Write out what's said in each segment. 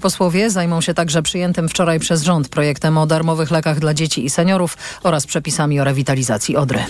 Posłowie zajmą się także przyjętym wczoraj przez rząd projektem o darmowych lekach dla dzieci i seniorów oraz przepisami o rewitalizacji Odry.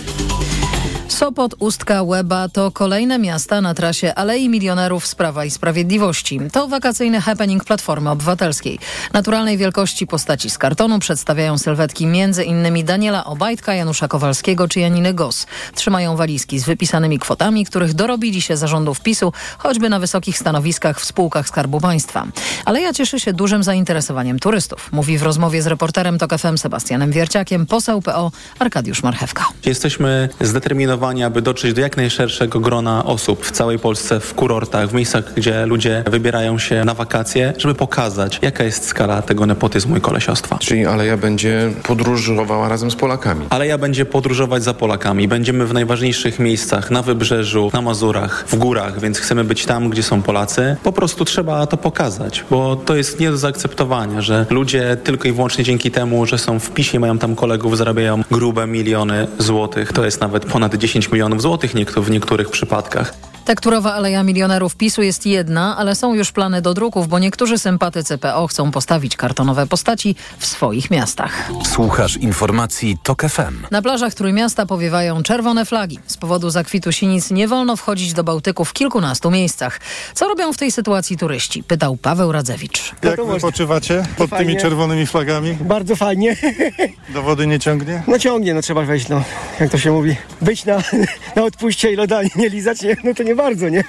Sopot, Ustka, Łeba to kolejne miasta na trasie Alei Milionerów z Prawa i Sprawiedliwości. To wakacyjny happening Platformy Obywatelskiej. Naturalnej wielkości postaci z kartonu przedstawiają sylwetki m.in. Daniela Obajtka, Janusza Kowalskiego czy Janiny Gos. Trzymają walizki z wypisanymi kwotami, których dorobili się zarządów PiSu, choćby na wysokich stanowiskach w spółkach Skarbu Państwa. Aleja cieszy się dużym zainteresowaniem turystów. Mówi w rozmowie z reporterem TOK FM Sebastianem Wierciakiem poseł PO Arkadiusz Marchewka. Jesteśmy zdeterminowani aby dotrzeć do jak najszerszego grona osób w całej Polsce, w kurortach, w miejscach, gdzie ludzie wybierają się na wakacje, żeby pokazać, jaka jest skala tego nepotyzmu i kolesiostwa. Czyli Aleja będzie podróżowała razem z Polakami. Aleja będzie podróżować za Polakami. Będziemy w najważniejszych miejscach, na Wybrzeżu, na Mazurach, w górach, więc chcemy być tam, gdzie są Polacy. Po prostu trzeba to pokazać, bo to jest nie do zaakceptowania, że ludzie tylko i wyłącznie dzięki temu, że są w PiSie, mają tam kolegów, zarabiają grube miliony złotych. To jest nawet ponad 10 10 milionów złotych w niektórych przypadkach. Tekturowa Aleja Milionerów PiSu jest jedna, ale są już plany do druków, bo niektórzy sympatycy PO chcą postawić kartonowe postaci w swoich miastach. Słuchasz informacji TOK FM. Na plażach Trójmiasta powiewają czerwone flagi. Z powodu zakwitu sinic nie wolno wchodzić do Bałtyku w kilkunastu miejscach. Co robią w tej sytuacji turyści? Pytał Paweł Radzewicz. Jak wypoczywacie pod tymi czerwonymi flagami? Bardzo fajnie. Do wody nie ciągnie? No ciągnie, no trzeba wejść, no. Jak to się mówi. Być na, na odpuście i lodami nie lizać, no to nie bardzo, nie?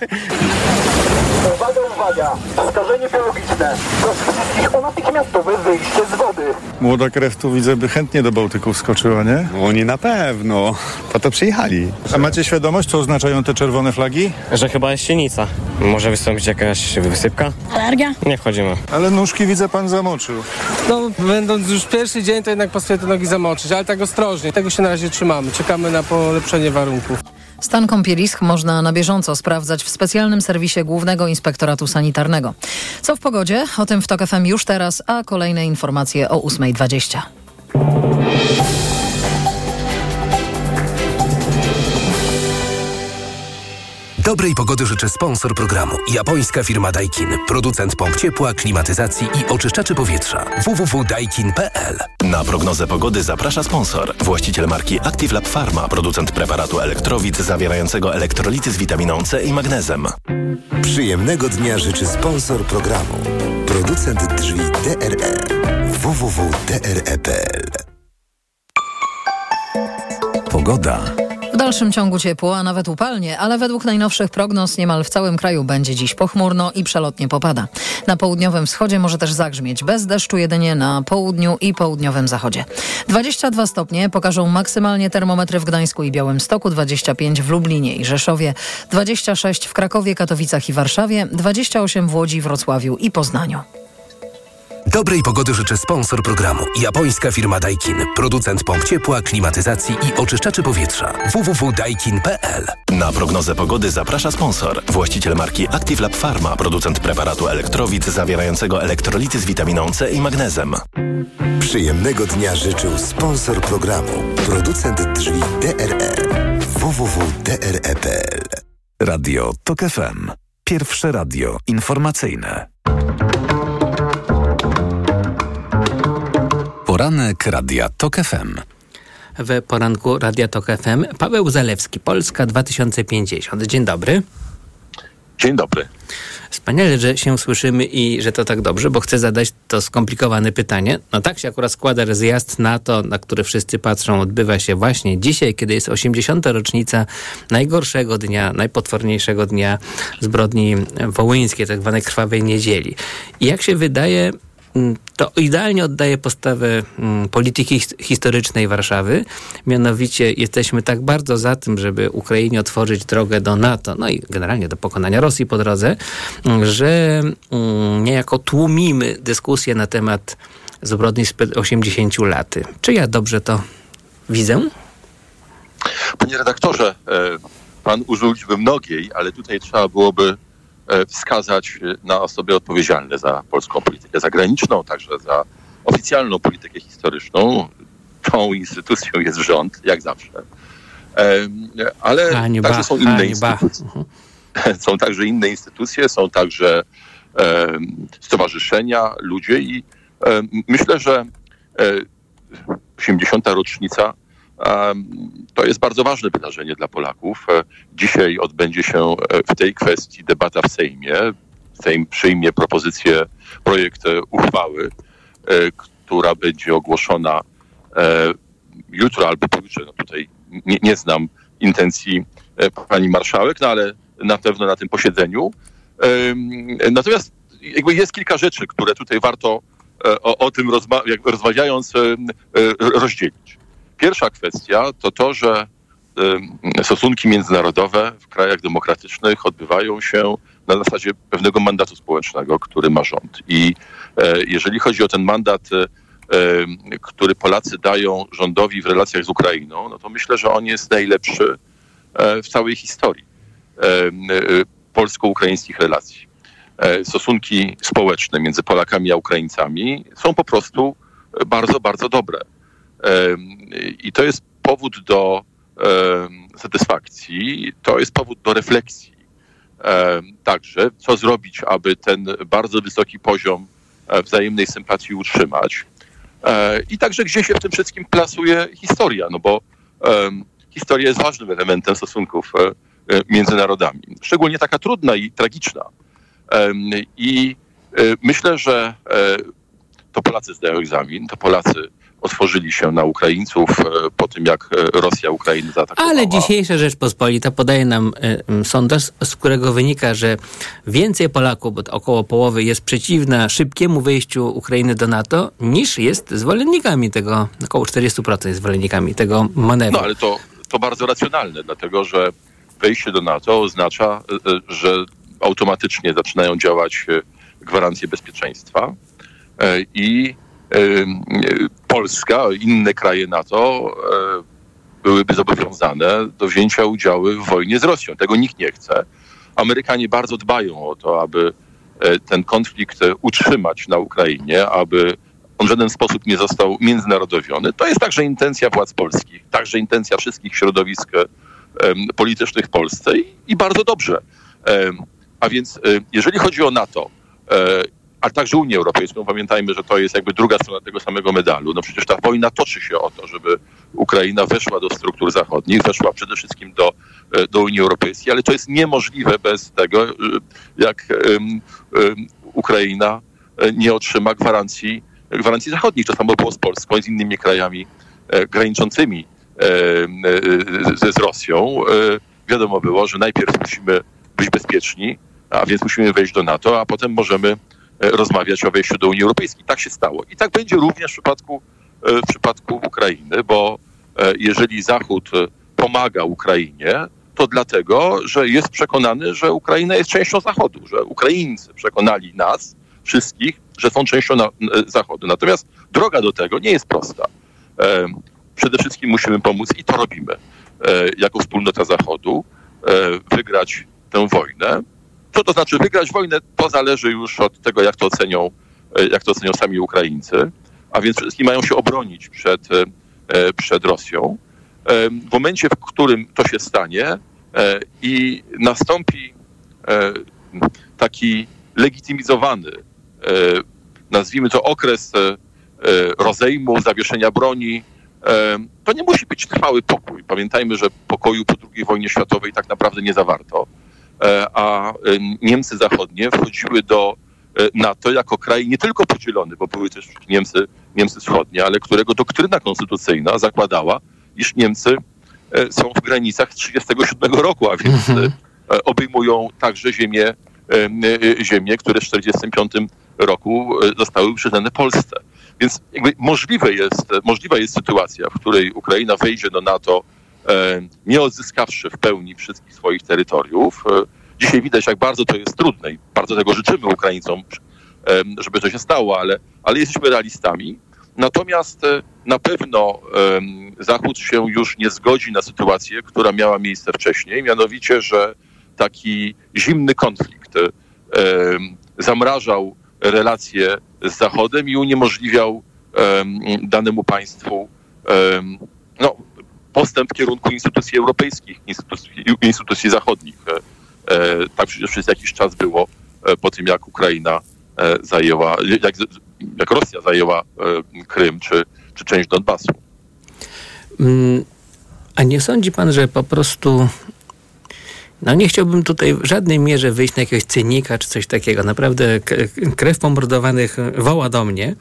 Uwaga, uwaga! Skażenie biologiczne. Proszę wszystkich o natychmiastowe wyjście z wody. Młoda krew tu widzę, by chętnie do Bałtyku wskoczyła, nie? Oni na pewno. Po to przyjechali. A macie świadomość, co oznaczają te czerwone flagi? Że chyba jest sienica. Może wystąpić jakaś wysypka? Alergia? Nie wchodzimy. Ale nóżki widzę pan zamoczył. No, będąc już pierwszy dzień, to jednak pasuje te nogi zamoczyć, ale tak ostrożnie. Tego się na razie trzymamy. Czekamy na polepszenie warunków. Stan kąpielisk można na bieżąco sprawdzać w specjalnym serwisie Głównego Inspektoratu Sanitarnego. Co w pogodzie? O tym w TOK FM już teraz, a kolejne informacje o 8.20. Dobrej pogody życzę sponsor programu. Japońska firma Daikin. Producent pomp ciepła, klimatyzacji i oczyszczaczy powietrza. www.daikin.pl Na prognozę pogody zaprasza sponsor. Właściciel marki Active Lab Pharma. Producent preparatu elektrowid zawierającego elektrolity z witaminą C i magnezem. Przyjemnego dnia życzy sponsor programu. Producent drzwi DRE. www.dre.pl Pogoda. Dalszym ciągu ciepło, a nawet upalnie, ale według najnowszych prognoz niemal w całym kraju będzie dziś pochmurno i przelotnie popada. Na południowym wschodzie może też zagrzmieć, bez deszczu jedynie na południu i południowym zachodzie. 22 stopnie pokażą maksymalnie termometry w Gdańsku i Białymstoku, 25 w Lublinie i Rzeszowie, 26 w Krakowie, Katowicach i Warszawie, 28 w Łodzi, Wrocławiu i Poznaniu. Dobrej pogody życzę sponsor programu. Japońska firma Daikin. Producent pomp ciepła, klimatyzacji i oczyszczaczy powietrza. www.daikin.pl Na prognozę pogody zaprasza sponsor. Właściciel marki Active Lab Pharma. Producent preparatu elektrowid zawierającego elektrolity z witaminą C i magnezem. Przyjemnego dnia życzył sponsor programu. Producent drzwi DRE. www.dre.pl Radio TOK FM. Pierwsze radio informacyjne. Poranek Radia TOK FM. W poranku Radia TOK FM Paweł Zalewski, Polska 2050. Dzień dobry. Dzień dobry. Wspaniale, że się słyszymy i że to tak dobrze, bo chcę zadać to skomplikowane pytanie. No tak się akurat składa, że zjazd NATO, na który wszyscy patrzą, odbywa się właśnie dzisiaj, kiedy jest 80. rocznica najgorszego dnia, najpotworniejszego dnia zbrodni wołyńskiej, tak zwanej krwawej niedzieli. I jak się wydaje, to idealnie oddaje postawę polityki historycznej Warszawy. Mianowicie jesteśmy tak bardzo za tym, żeby Ukrainie otworzyć drogę do NATO, no i generalnie do pokonania Rosji po drodze, że niejako tłumimy dyskusję na temat zbrodni sprzed 80 lat. Czy ja dobrze to widzę? Panie redaktorze, pan użył liczby mnogiej, ale tutaj trzeba byłoby wskazać na osoby odpowiedzialne za polską politykę zagraniczną, także za oficjalną politykę historyczną. Tą instytucją jest rząd, jak zawsze. Ale hańba, także są inne hańba. instytucje. Są także inne instytucje, są także stowarzyszenia, ludzie i myślę, że 80. rocznica to jest bardzo ważne wydarzenie dla Polaków. Dzisiaj odbędzie się w tej kwestii debata w Sejmie. Sejm przyjmie propozycję, projekt uchwały, która będzie ogłoszona jutro albo pojutrze. No tutaj nie, nie znam intencji pani marszałek, no ale na pewno na tym posiedzeniu. Natomiast jakby jest kilka rzeczy, które tutaj warto o, o tym rozma rozmawiając rozdzielić. Pierwsza kwestia to to, że stosunki międzynarodowe w krajach demokratycznych odbywają się na zasadzie pewnego mandatu społecznego, który ma rząd. I jeżeli chodzi o ten mandat, który Polacy dają rządowi w relacjach z Ukrainą, no to myślę, że on jest najlepszy w całej historii polsko-ukraińskich relacji. Stosunki społeczne między Polakami a Ukraińcami są po prostu bardzo, bardzo dobre. I to jest powód do satysfakcji, to jest powód do refleksji. Także, co zrobić, aby ten bardzo wysoki poziom wzajemnej sympatii utrzymać. I także, gdzie się w tym wszystkim plasuje historia, no bo historia jest ważnym elementem stosunków między narodami. Szczególnie taka trudna i tragiczna. I myślę, że to Polacy zdają egzamin, to Polacy otworzyli się na Ukraińców po tym, jak Rosja Ukrainę zaatakowała. Ale dzisiejsza Rzeczpospolita podaje nam y, sondaż, z którego wynika, że więcej Polaków, bo około połowy, jest przeciwna szybkiemu wejściu Ukrainy do NATO, niż jest zwolennikami tego, około 40% jest zwolennikami tego manewru. No ale to, to bardzo racjonalne, dlatego że wejście do NATO oznacza, że automatycznie zaczynają działać gwarancje bezpieczeństwa i Polska, inne kraje NATO byłyby zobowiązane do wzięcia udziału w wojnie z Rosją. Tego nikt nie chce. Amerykanie bardzo dbają o to, aby ten konflikt utrzymać na Ukrainie, aby on w żaden sposób nie został międzynarodowiony. To jest także intencja władz polskich, także intencja wszystkich środowisk politycznych w Polsce i, i bardzo dobrze. A więc jeżeli chodzi o NATO, a także Unię Europejską, pamiętajmy, że to jest jakby druga strona tego samego medalu. No przecież ta wojna toczy się o to, żeby Ukraina weszła do struktur zachodnich, weszła przede wszystkim do, do Unii Europejskiej, ale to jest niemożliwe bez tego, jak um, um, Ukraina nie otrzyma gwarancji, gwarancji zachodnich. To samo było z Polską i z innymi krajami e, graniczącymi ze z Rosją, wiadomo było, że najpierw musimy być bezpieczni, a więc musimy wejść do NATO, a potem możemy rozmawiać o wejściu do Unii Europejskiej. Tak się stało. I tak będzie również w przypadku, w przypadku Ukrainy, bo jeżeli Zachód pomaga Ukrainie, to dlatego, że jest przekonany, że Ukraina jest częścią Zachodu, że Ukraińcy przekonali nas, wszystkich, że są częścią na, Zachodu. Natomiast droga do tego nie jest prosta przede wszystkim musimy pomóc i to robimy jako wspólnota Zachodu, wygrać tę wojnę. Co to znaczy wygrać wojnę, to zależy już od tego, jak to ocenią, jak to ocenią sami Ukraińcy, a więc wszystkim mają się obronić przed, przed Rosją. W momencie, w którym to się stanie i nastąpi taki legitymizowany, nazwijmy to okres rozejmu, zawieszenia broni, to nie musi być trwały pokój. Pamiętajmy, że pokoju po II wojnie światowej tak naprawdę nie zawarto, a Niemcy zachodnie wchodziły do NATO jako kraj nie tylko podzielony, bo były też Niemcy, Niemcy wschodnie, ale którego doktryna konstytucyjna zakładała, iż Niemcy są w granicach 1937 roku, a więc obejmują także ziemię, ziemię, które w 1945 roku zostały przyznane Polsce. Więc jakby możliwe jest, możliwa jest sytuacja, w której Ukraina wejdzie do NATO, e, nie odzyskawszy w pełni wszystkich swoich terytoriów. E, dzisiaj widać, jak bardzo to jest trudne i bardzo tego życzymy Ukraińcom, e, żeby to się stało, ale, ale jesteśmy realistami. Natomiast na pewno Zachód się już nie zgodzi na sytuację, która miała miejsce wcześniej, mianowicie, że taki zimny konflikt zamrażał relacje z Zachodem i uniemożliwiał danemu państwu no, postęp w kierunku instytucji europejskich, instytucji, instytucji zachodnich. E, tak przecież przez jakiś czas było po tym jak Ukraina zajęła, jak, jak Rosja zajęła Krym czy, czy część Donbasu. Mm, a nie sądzi pan, że po prostu no nie chciałbym tutaj w żadnej mierze wyjść na jakiegoś cynika czy coś takiego. Naprawdę krew pomordowanych woła do mnie.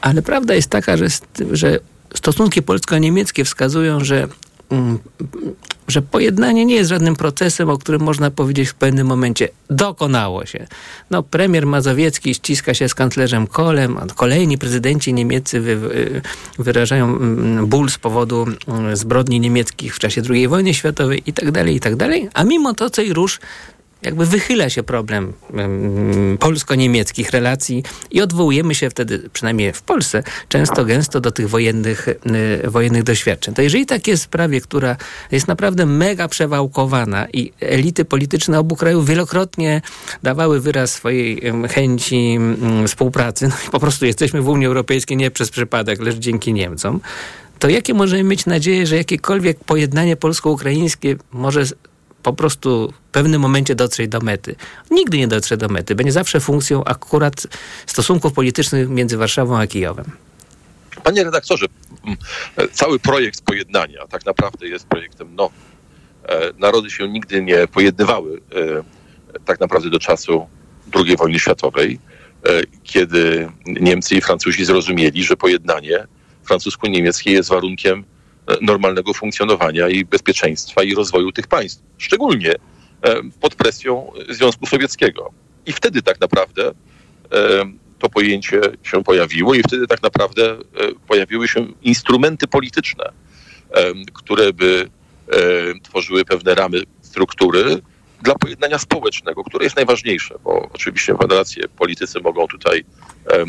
Ale prawda jest taka, że, że stosunki polsko-niemieckie wskazują, że Mm, że pojednanie nie jest żadnym procesem, o którym można powiedzieć w pewnym momencie dokonało się. No, premier Mazowiecki ściska się z kanclerzem Kolem, a kolejni prezydenci niemieccy wy, wyrażają mm, ból z powodu mm, zbrodni niemieckich w czasie II wojny światowej i tak dalej, i tak. A mimo to róż jakby wychyla się problem polsko-niemieckich relacji i odwołujemy się wtedy, przynajmniej w Polsce, często gęsto do tych wojennych, y, wojennych doświadczeń. To jeżeli tak jest w sprawie, która jest naprawdę mega przewałkowana i elity polityczne obu krajów wielokrotnie dawały wyraz swojej chęci współpracy, no i po prostu jesteśmy w Unii Europejskiej nie przez przypadek, lecz dzięki Niemcom, to jakie możemy mieć nadzieję, że jakiekolwiek pojednanie polsko-ukraińskie może po prostu w pewnym momencie dotrzeć do mety. Nigdy nie dotrze do mety. Będzie zawsze funkcją akurat stosunków politycznych między Warszawą a Kijowem. Panie redaktorze, cały projekt pojednania tak naprawdę jest projektem nowym. E, narody się nigdy nie pojednywały e, tak naprawdę do czasu II wojny światowej, e, kiedy Niemcy i Francuzi zrozumieli, że pojednanie francusko-niemieckie jest warunkiem normalnego funkcjonowania i bezpieczeństwa i rozwoju tych państw. Szczególnie e, pod presją Związku Sowieckiego. I wtedy tak naprawdę e, to pojęcie się pojawiło i wtedy tak naprawdę e, pojawiły się instrumenty polityczne, które by tworzyły pewne ramy struktury dla pojednania społecznego, które jest najważniejsze, bo oczywiście federacje politycy mogą tutaj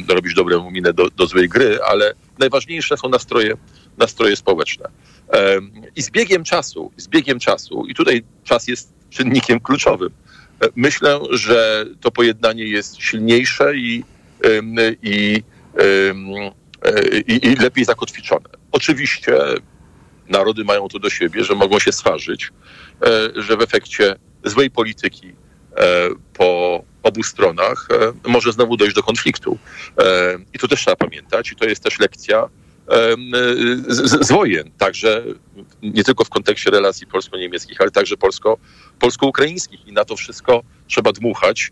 robić dobrą minę do, do złej gry, ale najważniejsze są nastroje nastroje społeczne. I z biegiem czasu, z biegiem czasu, i tutaj czas jest czynnikiem kluczowym, e, myślę, że to pojednanie jest silniejsze i, i, i, i lepiej zakotwiczone. Oczywiście narody mają to do siebie, że mogą się swarzyć, e, że w efekcie złej polityki e, po obu stronach może znowu dojść do konfliktu. I to też trzeba pamiętać, i to jest też lekcja z, z wojen, także nie tylko w kontekście relacji polsko-niemieckich, ale także polsko, polsko-ukraińskich i na to wszystko trzeba dmuchać.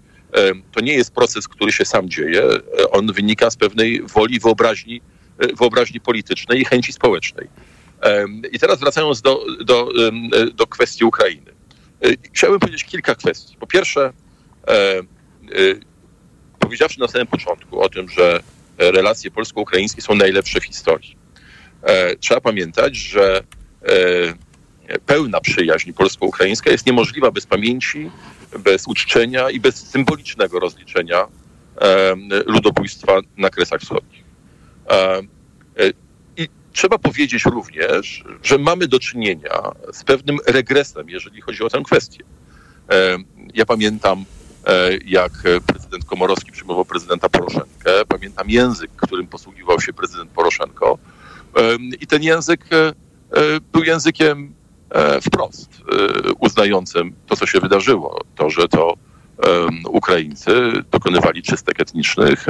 To nie jest proces, który się sam dzieje, on wynika z pewnej woli, wyobraźni, e, wyobraźni politycznej i chęci społecznej. I teraz wracając do, do, do kwestii Ukrainy. E, chciałbym powiedzieć kilka kwestii. Po pierwsze, e, powiedziawszy na samym początku o tym, że relacje polsko-ukraińskie są najlepsze w historii. E, trzeba pamiętać, że e, pełna przyjaźń polsko-ukraińska jest niemożliwa bez pamięci, bez uczczenia i bez symbolicznego rozliczenia e, ludobójstwa na Kresach Wschodnich. I trzeba powiedzieć również, że mamy do czynienia z pewnym regresem, jeżeli chodzi o tę kwestię. Ja pamiętam E, jak prezydent Komorowski przyjmował prezydenta Poroszenkę. Pamiętam język, którym posługiwał się prezydent Poroszenko. I ten język e, e, był językiem wprost uznającym to, co się wydarzyło. To, że to Ukraińcy dokonywali czystek etnicznych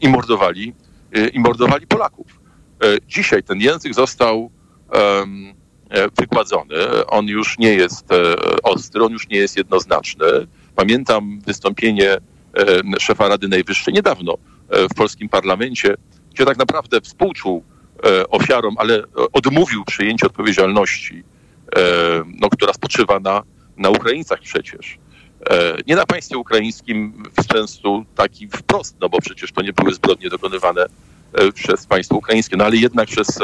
i mordowali, i mordowali Polaków. Dzisiaj ten język został E, wykładzony. On już nie jest e, ostry, on już nie jest jednoznaczny. Pamiętam wystąpienie e, szefa Rady Najwyższej niedawno w polskim parlamencie, gdzie tak naprawdę współczuł ofiarom, ale odmówił przyjęcia odpowiedzialności, no, która spoczywa na, na Ukraińcach przecież. Nie na państwie ukraińskim w sensu taki wprost, no bo przecież to nie były zbrodnie dokonywane przez państwo ukraińskie, no ale jednak przez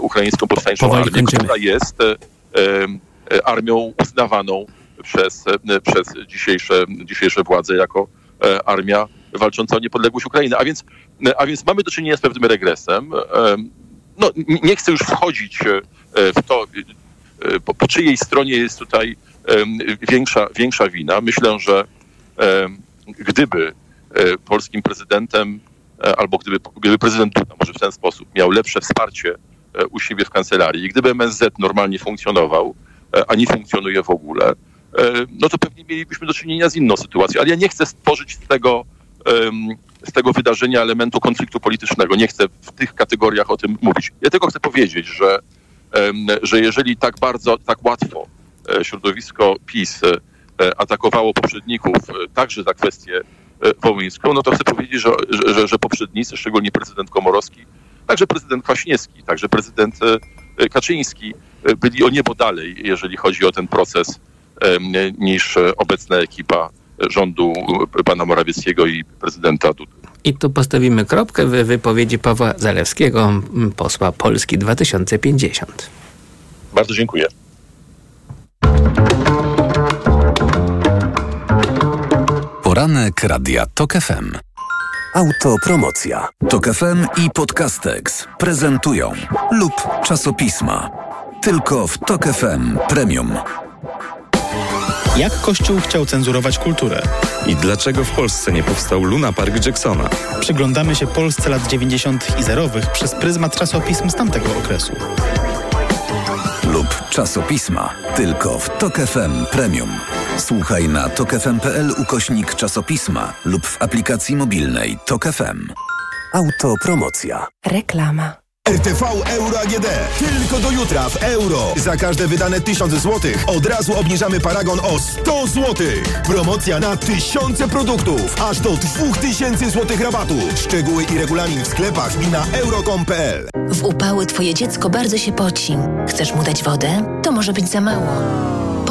ukraińską powstańczą armię, która jest e, e, armią uznawaną przez, e, przez dzisiejsze, dzisiejsze władze jako armia walcząca o niepodległość Ukrainy. A więc, a więc mamy do czynienia z pewnym regresem. No, nie chcę już wchodzić w to, po, po czyjej stronie jest tutaj większa, większa wina. Myślę, że gdyby polskim prezydentem albo gdyby, gdyby prezydent Duda może w ten sposób miał lepsze wsparcie u siebie w kancelarii. Gdyby MSZ normalnie funkcjonował, e, a nie funkcjonuje w ogóle, no to pewnie mielibyśmy do czynienia z inną sytuacją. Ale ja nie chcę stworzyć z tego, z tego wydarzenia elementu konfliktu politycznego. Nie chcę w tych kategoriach o tym mówić. Ja tylko chcę powiedzieć, że, że jeżeli tak bardzo, tak łatwo środowisko PiS atakowało poprzedników także za kwestię wołyńską, no to chcę powiedzieć, że, że, że poprzednicy, szczególnie prezydent Komorowski, także prezydent Kwaśniewski, także prezydent Kaczyński byli o niebo dalej, jeżeli chodzi o ten proces, niż obecna ekipa rządu pana Morawieckiego i prezydenta Dudy. I tu postawimy kropkę w wypowiedzi Pawła Zalewskiego, posła Polski 2050. Bardzo dziękuję. Poranek Radia TOK FM. Autopromocja. TOK FM i Podcastex prezentują lub czasopisma. Tylko w TOK FM Premium. Jak Kościół chciał cenzurować kulturę? I dlaczego w Polsce nie powstał Luna Park Jacksona? Przyglądamy się Polsce lat 90. i zerowych przez pryzmat czasopism z tamtego okresu. Lub czasopisma. Tylko w TOK FM Premium. Słuchaj na tokefm.pl ukośnik czasopisma lub w aplikacji mobilnej TOK FM. Autopromocja. Reklama. RTV Euro AGD. Tylko do jutra w euro. Za każde wydane 1000 zł od razu obniżamy paragon o 100 zł. Promocja na tysiące produktów. Aż do 2000 zł rabatu. Szczegóły i regulamin w sklepach i na euro.com.pl. W upały twoje dziecko bardzo się poci. Chcesz mu dać wodę? To może być za mało.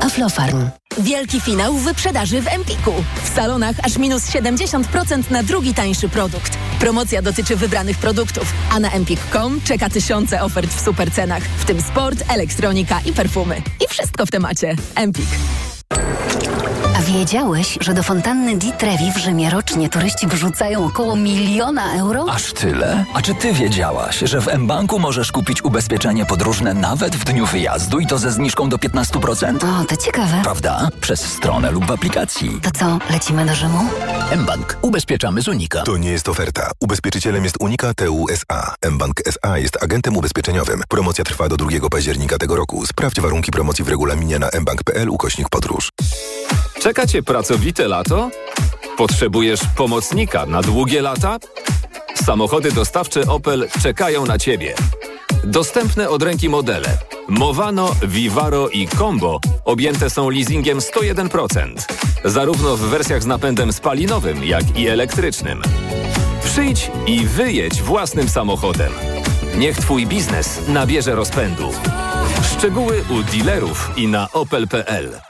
Aflofarm. Wielki finał wyprzedaży w Empiku. W salonach aż minus 70% na drugi tańszy produkt. Promocja dotyczy wybranych produktów, a na empik.com czeka tysiące ofert w supercenach, w tym sport, elektronika i perfumy. I wszystko w temacie. Empik. A wiedziałeś, że do fontanny Di Trevi w Rzymie rocznie turyści wrzucają około miliona euro? Aż tyle? A czy ty wiedziałaś, że w mBanku możesz kupić ubezpieczenie podróżne nawet w dniu wyjazdu i to ze zniżką do 15%? O, to ciekawe. Prawda? Przez stronę lub w aplikacji. To co, lecimy do Rzymu? mBank. Ubezpieczamy z Unika. To nie jest oferta. Ubezpieczycielem jest Unika TU SA. mBank SA jest agentem ubezpieczeniowym. Promocja trwa do 2 października tego roku. Sprawdź warunki promocji w regulaminie na mbank.pl ukośnik podróż. Czekacie pracowite lato? Potrzebujesz pomocnika na długie lata? Samochody dostawcze Opel czekają na Ciebie. Dostępne od ręki modele Movano, Vivaro i Combo objęte są leasingiem 101%, zarówno w wersjach z napędem spalinowym, jak i elektrycznym. Przyjdź i wyjedź własnym samochodem. Niech Twój biznes nabierze rozpędu. Szczegóły u dealerów i na opel.pl.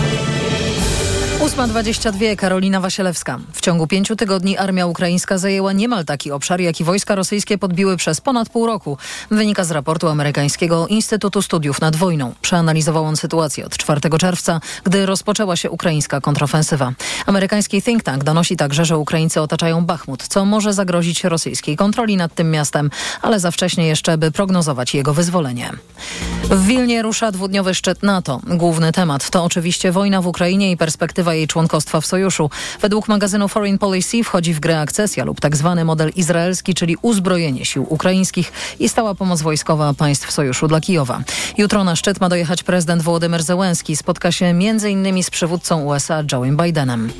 8.22 Karolina Wasielewska. W ciągu pięciu tygodni armia ukraińska zajęła niemal taki obszar, jaki wojska rosyjskie podbiły przez ponad pół roku. Wynika z raportu amerykańskiego Instytutu Studiów nad Wojną. Przeanalizował on sytuację od 4 czerwca, gdy rozpoczęła się ukraińska kontrofensywa. Amerykański think tank donosi także, że Ukraińcy otaczają Bachmut, co może zagrozić rosyjskiej kontroli nad tym miastem, ale za wcześnie jeszcze, by prognozować jego wyzwolenie. W Wilnie rusza dwudniowy szczyt NATO. Główny temat to oczywiście wojna w Ukrainie i perspektywa jej członkostwa w sojuszu. Według magazynu Foreign Policy wchodzi w grę akcesja lub tak zwany model izraelski, czyli uzbrojenie sił ukraińskich i stała pomoc wojskowa państw sojuszu dla Kijowa. Jutro na szczyt ma dojechać prezydent Wołodymyr Zełenski. Spotka się m.in. z przywódcą USA Joe'em Bidenem.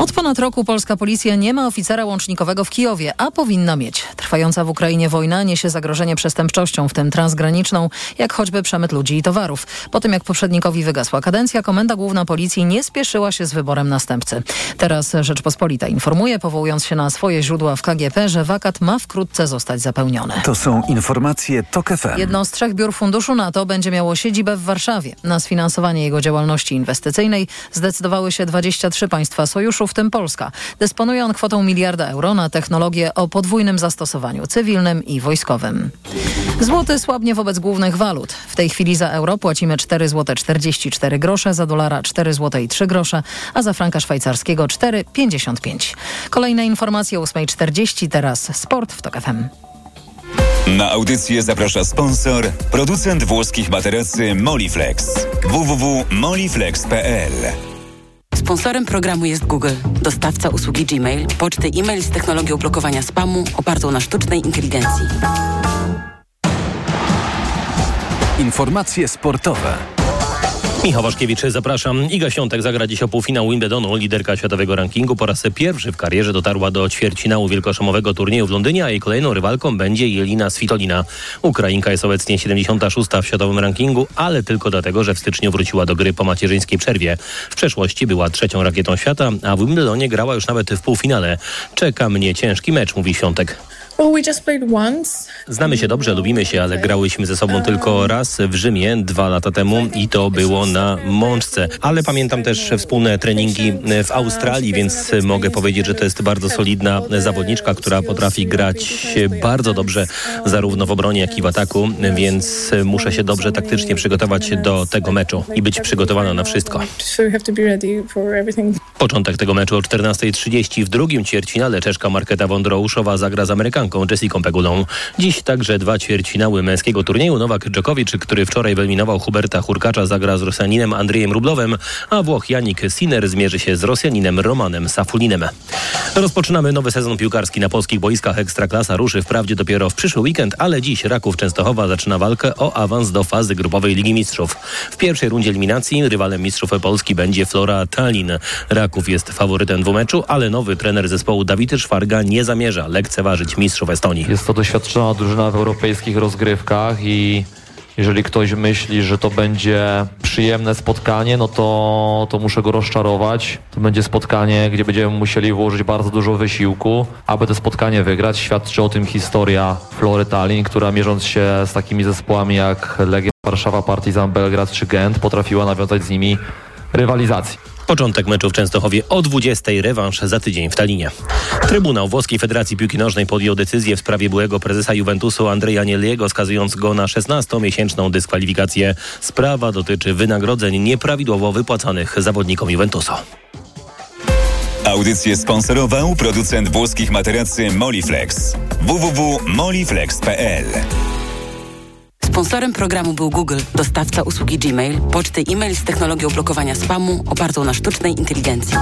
Od ponad roku polska policja nie ma oficera łącznikowego w Kijowie, a powinna mieć. Trwająca w Ukrainie wojna niesie zagrożenie przestępczością, w tym transgraniczną, jak choćby przemyt ludzi i towarów. Po tym jak poprzednikowi wygasła kadencja, Komenda Główna Policji nie spieszyła się z wyborem następcy. Teraz Rzeczpospolita informuje, powołując się na swoje źródła w KGP, że wakat ma wkrótce zostać zapełniony. To są informacje TOK FM. Jedno z trzech biur funduszu NATO będzie miało siedzibę w Warszawie. Na sfinansowanie jego działalności inwestycyjnej zdecydowały się 23 państwa sojuszu, w tym Polska. Dysponuje on kwotą miliarda euro na technologię o podwójnym zastosowaniu cywilnym i wojskowym. Złoty słabnie wobec głównych walut. W tej chwili za euro płacimy 4 zł 44 grosze, za dolara 4 zł i 3 grosze, a za franka szwajcarskiego 4,55. Kolejne informacje o 8.40, teraz sport w TOK FM. Na audycję zaprasza sponsor, producent włoskich materacy Moliflex. www.moliflex.pl Sponsorem programu jest Google, dostawca usługi Gmail, poczty e-mail z technologią blokowania spamu opartą na sztucznej inteligencji. Informacje sportowe. Michał Waszkiewicz, zapraszam. Iga Świątek zagra dziś o półfinał Wimbledonu. Liderka światowego rankingu po raz pierwszy w karierze dotarła do ćwierćfinału wielkoszamowego turnieju w Londynie, a jej kolejną rywalką będzie Jelina Svitolina. Ukrainka jest obecnie 76 w światowym rankingu, ale tylko dlatego, że w styczniu wróciła do gry po macierzyńskiej przerwie. W przeszłości była trzecią rakietą świata, a w Wimbledonie grała już nawet w półfinale. Czeka mnie ciężki mecz, mówi Świątek. Znamy się dobrze, lubimy się, ale grałyśmy ze sobą tylko raz w Rzymie dwa lata temu i to było na Mączce. Ale pamiętam też wspólne treningi w Australii, więc mogę powiedzieć, że to jest bardzo solidna zawodniczka, która potrafi grać bardzo dobrze zarówno w obronie, jak i w ataku, więc muszę się dobrze taktycznie przygotować do tego meczu i być przygotowana na wszystko. Początek tego meczu o 14.30 w drugim ćwierćfinale Czeszka Marketa Wondrouszowa zagra z Amerykanką Jessiką Pegulą. Dziś także dwa ćwierćfinały męskiego turnieju. Nowak Dżokowicz, który wczoraj wyeliminował Huberta Hurkacza, zagra z Rosjaninem Andrzejem Rublowem, a Włoch Janik Sinner zmierzy się z Rosjaninem Romanem Safulinem. Rozpoczynamy nowy sezon piłkarski na polskich boiskach. Ekstraklasa ruszy wprawdzie dopiero w przyszły weekend, ale dziś Raków Częstochowa zaczyna walkę o awans do fazy grupowej Ligi Mistrzów. W pierwszej rundzie eliminacji rywalem mistrzów Polski będzie Flora Tallinn. Raków jest faworytem dwumeczu, ale nowy trener zespołu Dawid Szwarga nie zamierza lekceważyć mistrzów Estonii. Jest to doświadczona drużyna w europejskich rozgrywkach i jeżeli ktoś myśli, że to będzie przyjemne spotkanie, no to, to muszę go rozczarować. To będzie spotkanie, gdzie będziemy musieli włożyć bardzo dużo wysiłku, aby to spotkanie wygrać. Świadczy o tym historia Flory Tallinn, która mierząc się z takimi zespołami jak Legia Warszawa, Partizan Belgrad czy Gent, potrafiła nawiązać z nimi rywalizację. Początek meczu w Częstochowie o 20. Rewanż za tydzień w Talinie. Trybunał Włoskiej Federacji Piłki Nożnej podjął decyzję w sprawie byłego prezesa Juventusu Andrea Nieliego, skazując go na 16-miesięczną dyskwalifikację. Sprawa dotyczy wynagrodzeń nieprawidłowo wypłacanych zawodnikom Juventusu. Audycję sponsorował producent włoskich materacy Moliflex. www.moliflex.pl Sponsorem programu był Google, dostawca usługi Gmail, poczty e-mail z technologią blokowania spamu opartą na sztucznej inteligencji.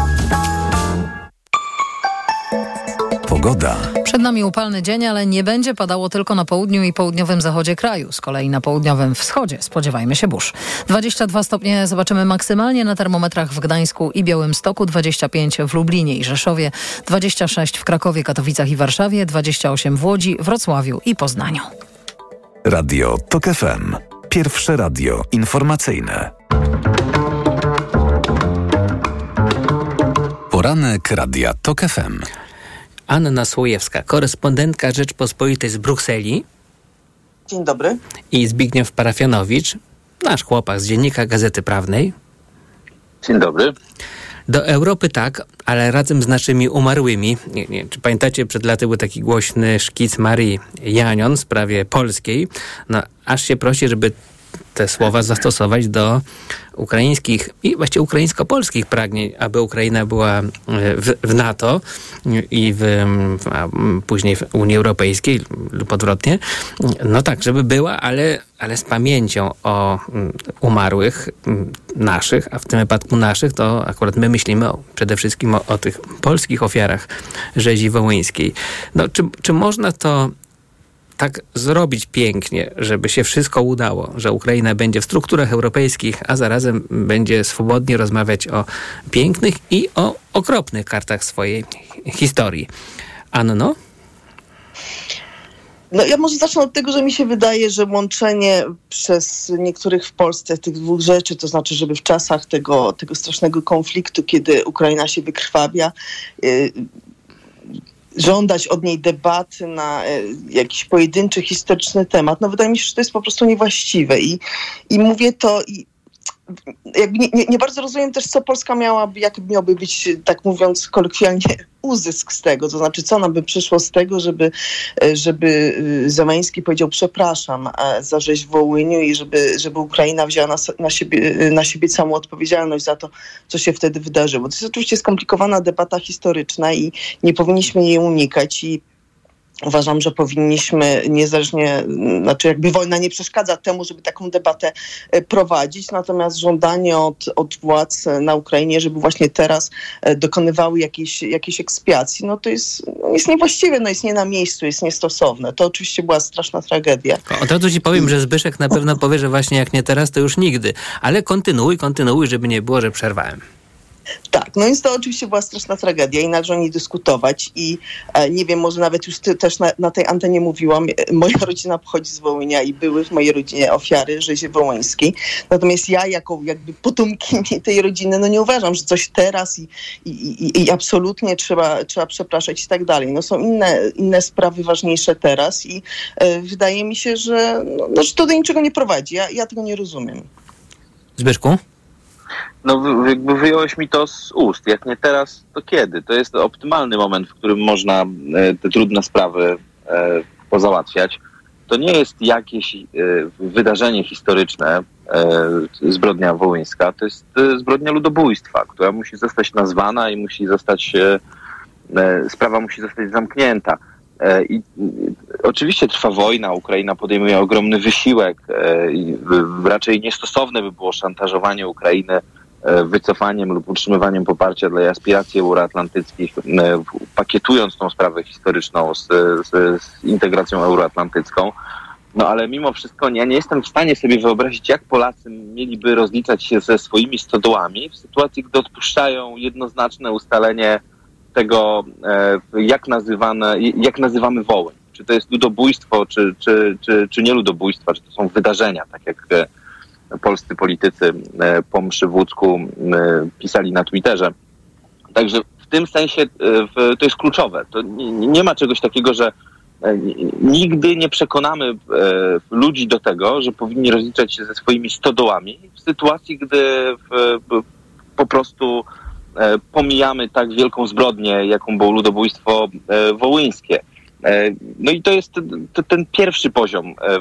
Pogoda. Przed nami upalny dzień, ale nie będzie padało tylko na południu i południowym zachodzie kraju. Z kolei na południowym wschodzie spodziewajmy się burz. 22 stopnie zobaczymy maksymalnie na termometrach w Gdańsku i Białymstoku, 25 w Lublinie i Rzeszowie, 26 w Krakowie, Katowicach i Warszawie, 28 w Łodzi, Wrocławiu i Poznaniu. Radio TOK FM. Pierwsze radio informacyjne. Poranek Radia TOK FM. Anna Słojewska, korespondentka Rzeczpospolitej z Brukseli. Dzień dobry. I Zbigniew Parafianowicz, nasz chłopak z Dziennika Gazety Prawnej. Dzień dobry. Do Europy tak, ale razem z naszymi umarłymi. Nie, nie, czy pamiętacie, przed laty był taki głośny szkic Marii Janion w sprawie polskiej. No, aż się prosi, żeby te słowa zastosować do ukraińskich i właściwie ukraińsko-polskich pragnień, aby Ukraina była w, w NATO i w, później w Unii Europejskiej lub odwrotnie. No tak, żeby była, ale, ale z pamięcią o umarłych naszych, a w tym wypadku naszych, to akurat my myślimy o, przede wszystkim o, o tych polskich ofiarach rzezi wołyńskiej. No, czy, czy można to tak zrobić pięknie, żeby się wszystko udało, że Ukraina będzie w strukturach europejskich, a zarazem będzie swobodnie rozmawiać o pięknych i o okropnych kartach swojej historii. Anno? No ja może zacznę od tego, że mi się wydaje, że łączenie przez niektórych w Polsce tych dwóch rzeczy, to znaczy, żeby w czasach tego, tego strasznego konfliktu, kiedy Ukraina się wykrwawia, yy, żądać od niej debaty na e, jakiś pojedynczy historyczny temat, no wydaje mi się, że to jest po prostu niewłaściwe. I, i mówię to i jakby nie, nie, nie, bardzo rozumiem też, co Polska miałaby, jaki miałby być, tak mówiąc kolokwialnie, uzysk z tego. To znaczy, co nam by przyszło z tego, żeby, żeby y, Zeleński powiedział przepraszam e, za rzeź w Wołyniu i żeby, żeby Ukraina wzięła na, na, siebie, na siebie całą odpowiedzialność za to, co się wtedy wydarzyło. To jest oczywiście skomplikowana debata historyczna i nie powinniśmy jej unikać i Uważam, że powinniśmy niezależnie, znaczy jakby wojna nie przeszkadza temu, żeby taką debatę e, prowadzić, natomiast żądanie od, od władz na Ukrainie, żeby właśnie teraz e, dokonywały jakiejś, jakiejś ekspiacji, no to jest, no jest niewłaściwe, no jest nie na miejscu, jest niestosowne. To oczywiście była straszna tragedia. Od razu ci powiem, że Zbyszek na pewno powie, że właśnie jak nie teraz, to już nigdy. Ale kontynuuj, kontynuuj, żeby nie było, że przerwałem. Tak, no więc to oczywiście była straszna tragedia i należy o niej dyskutować i e, nie wiem, może nawet już ty, też na, na, tej antenie mówiłam, e, moja rodzina pochodzi z Wołynia i były w mojej rodzinie ofiary rzezi wołyńskiej. Natomiast ja jako jakby potomkini tej rodziny, no nie uważam, że coś teraz i, i, i, i absolutnie trzeba, trzeba przepraszać i tak dalej. No są inne, inne sprawy ważniejsze teraz i e, wydaje mi się, że, no, no, że to do niczego nie prowadzi. Ja, ja tego nie rozumiem. Zbyszku? No jakby wyjąłeś mi to z ust. Jak nie teraz, to kiedy? To jest optymalny moment, w którym można e, te trudne sprawy e, pozałatwiać. To nie jest jakieś e, wydarzenie historyczne, zbrodnia wołyńska, to jest zbrodnia ludobójstwa, która musi zostać nazwana i musi zostać, sprawa musi zostać zamknięta. I oczywiście trwa wojna, Ukraina podejmuje ogromny wysiłek i raczej niestosowne by było szantażowanie Ukrainy E, wycofaniem lub utrzymywaniem poparcia dla aspiracji euroatlantyckich, e, pakietując tą sprawę historyczną z, z, z integracją euroatlantycką. No ale mimo wszystko ja nie jestem w stanie sobie wyobrazić, jak Polacy mieliby rozliczać się ze swoimi stodołami w sytuacji, gdy odpuszczają jednoznaczne ustalenie tego, e, jak, nazywane, jak nazywamy Wołyń. Czy to jest ludobójstwo, czy, czy, czy, czy nie ludobójstwa, czy to są wydarzenia, tak jak polscy politycy e, po mszy w Łódzku e, pisali na Twitterze. Także w tym sensie e, to jest kluczowe. To nie ma czegoś takiego, że nigdy nie przekonamy ludzi do tego, że powinni rozliczać się ze swoimi stodołami w sytuacji, gdy po prostu pomijamy tak wielką zbrodnię, jaką było ludobójstwo wołyńskie. E, no i to jest ten pierwszy poziom, e,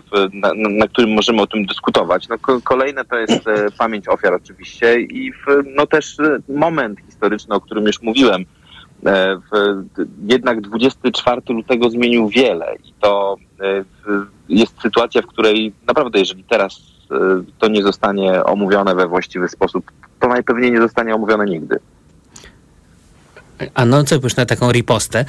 na, którym możemy o tym dyskutować. No, kolejne to jest e, pamięć ofiar oczywiście i no też moment historyczny, o którym już mówiłem. Jednak 24 lutego zmienił wiele i to jest sytuacja, w której naprawdę, jeżeli teraz to nie zostanie omówione we właściwy sposób, to najpewniej nie zostanie omówione nigdy. A no co byś na taką ripostę?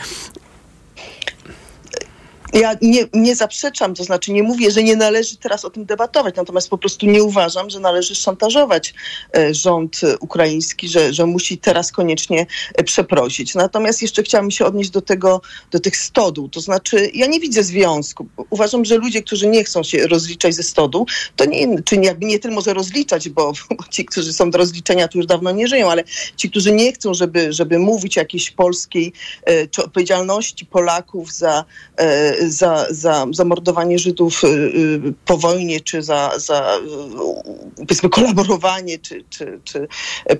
Ja nie, nie zaprzeczam, to znaczy nie mówię, że nie należy teraz o tym debatować, natomiast po prostu nie uważam, że należy szantażować e, rząd ukraiński, że, że musi teraz koniecznie e, przeprosić. Natomiast jeszcze chciałam się odnieść do tego, do tych stodół. To znaczy, ja nie widzę związku. Uważam, że ludzie, którzy nie chcą się rozliczać ze stodół, to nie, czy jakby nie tyle może rozliczać, bo, bo ci, którzy są do rozliczenia, tu już dawno nie żyją, ale ci, którzy nie chcą, żeby, żeby mówić o jakiejś polskiej e, czy odpowiedzialności Polaków za za, za zamordowanie Żydów y, y, po wojnie, czy za, za y, powiedzmy kolaborowanie, czy, czy, czy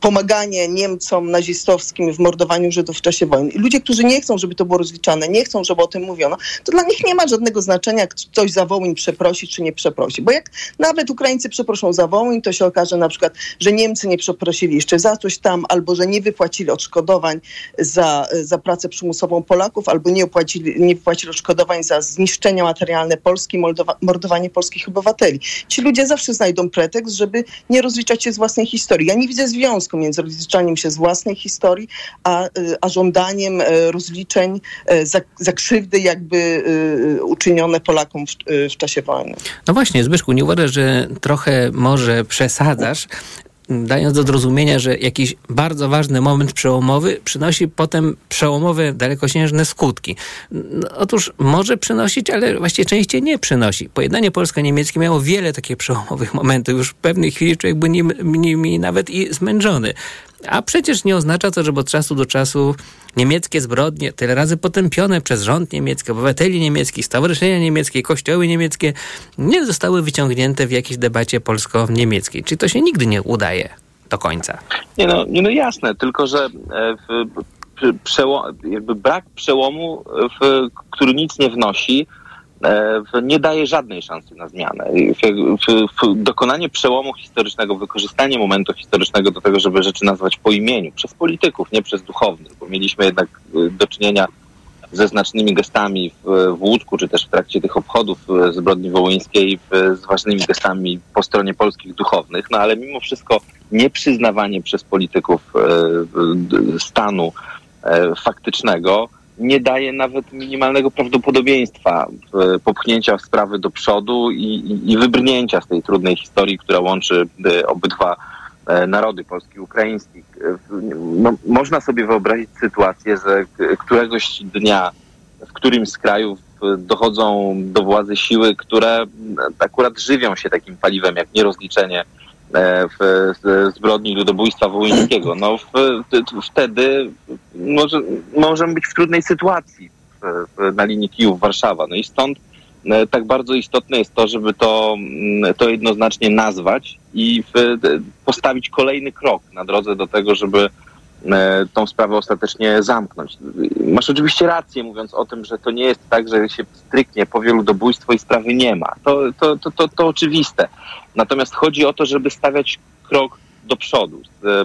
pomaganie Niemcom nazistowskim w mordowaniu Żydów w czasie wojny. I ludzie, którzy nie chcą, żeby to było rozliczane, nie chcą, żeby o tym mówiono, to dla nich nie ma żadnego znaczenia, ktoś za Wołyń przeprosi, czy nie przeprosi. Bo jak nawet Ukraińcy przeproszą za Wołyń, to się okaże na przykład, że Niemcy nie przeprosili jeszcze za coś tam, albo że nie wypłacili odszkodowań za, za pracę przymusową Polaków, albo nie, opłacili, nie wypłacili odszkodowań za zniszczenia materialne Polski, mordowanie polskich obywateli. Ci ludzie zawsze znajdą pretekst, żeby nie rozliczać się z własnej historii. Ja nie widzę związku między rozliczaniem się z własnej historii, a, y, a żądaniem y, rozliczeń y, za, za krzywdy jakby uczynione Polakom w, w czasie wojny. No właśnie, Zbyszku, nie uważasz, że trochę może przesadzasz, dając do zrozumienia, że jakiś bardzo ważny moment przełomowy przynosi potem przełomowe, dalekosiężne skutki. No, otóż może przynosić, ale właściwie częściej nie przynosi. Pojednanie polsko-niemieckie miało wiele takich przełomowych momentów. Już w pewnej chwili człowiek był nimi, nimi nawet i zmęczony. A przecież nie oznacza to, że od czasu do czasu niemieckie zbrodnie, tyle razy potępione przez rząd niemiecki, obywateli niemieckich, stowarzyszenia niemieckie, kościoły niemieckie, nie zostały wyciągnięte w jakiejś debacie polsko-niemieckiej. Czy to się nigdy nie udaje do końca? Nie no, nie no jasne, tylko że e, w, brak przełomu, w, który nic nie wnosi, nie daje żadnej szansy na zmianę. dokonanie przełomu historycznego, wykorzystanie momentu historycznego do tego, żeby rzeczy nazwać po imieniu, przez polityków, nie przez duchownych, bo mieliśmy jednak e, do czynienia ze znacznymi gestami w, w Łódzku, czy też w trakcie tych obchodów e, zbrodni wołyńskiej z ważnymi gestami po stronie polskich duchownych, no ale mimo wszystko nieprzyznawanie przez polityków stanu E, faktycznego nie daje nawet minimalnego prawdopodobieństwa popchnięcia sprawy do przodu i, i, i wybrnięcia z tej trudnej historii, która łączy e, obydwa e, narody polski i ukraiński. No, można sobie wyobrazić sytuację, że któregoś dnia w którymś z krajów dochodzą do władzy siły, które akurat żywią się takim paliwem jak nierozliczenie w zbrodni ludobójstwa wołyńskiego, no w, wtedy może, możemy być w trudnej sytuacji w, na linii Kijów-Warszawa. No i stąd e, tak bardzo istotne jest to, żeby to, mm, to jednoznacznie nazwać i w, postawić kolejny krok na drodze do tego, żeby E, tą sprawę ostatecznie zamknąć. Masz oczywiście rację, mówiąc o tym, że to nie jest tak, że się stryknie powie ludobójstwo i sprawy nie ma. To, to, to, to, to oczywiste. Natomiast chodzi o to, żeby stawiać krok do przodu e,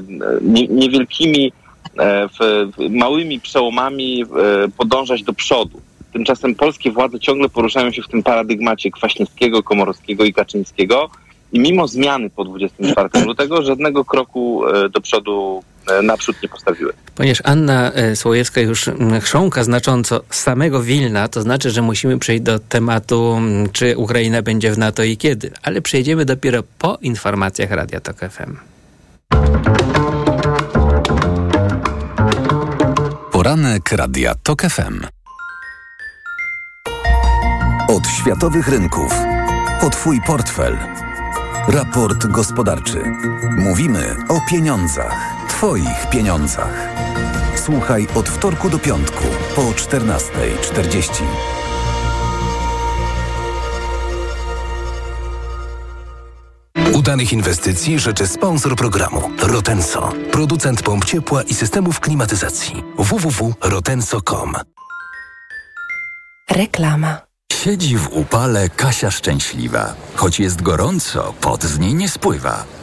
niewielkimi, e, małymi przełomami podążać do przodu. Tymczasem polskie władze ciągle poruszają się w tym paradygmacie Kwaśniewskiego, Komorowskiego i Kaczyńskiego i mimo zmiany po 24 lutego żadnego kroku do przodu E, naprzód nie postawiły. Ponieważ Anna e, Słojewska już chrząka znacząco z samego Wilna, to znaczy, że musimy przejść do tematu, czy Ukraina będzie w NATO i kiedy. Ale przejdziemy dopiero po informacjach Radia Tok FM. Poranek Radia Tok FM. Od światowych rynków. O Twój portfel. Raport gospodarczy. Mówimy o pieniądzach. Twoich pieniądzach. Słuchaj od wtorku do piątku po 14.40. Udanych inwestycji życzy sponsor programu Rotenso, producent pomp ciepła i systemów klimatyzacji www.rotenso.com. Reklama. Siedzi w upale Kasia szczęśliwa. Choć jest gorąco, pot z niej nie spływa.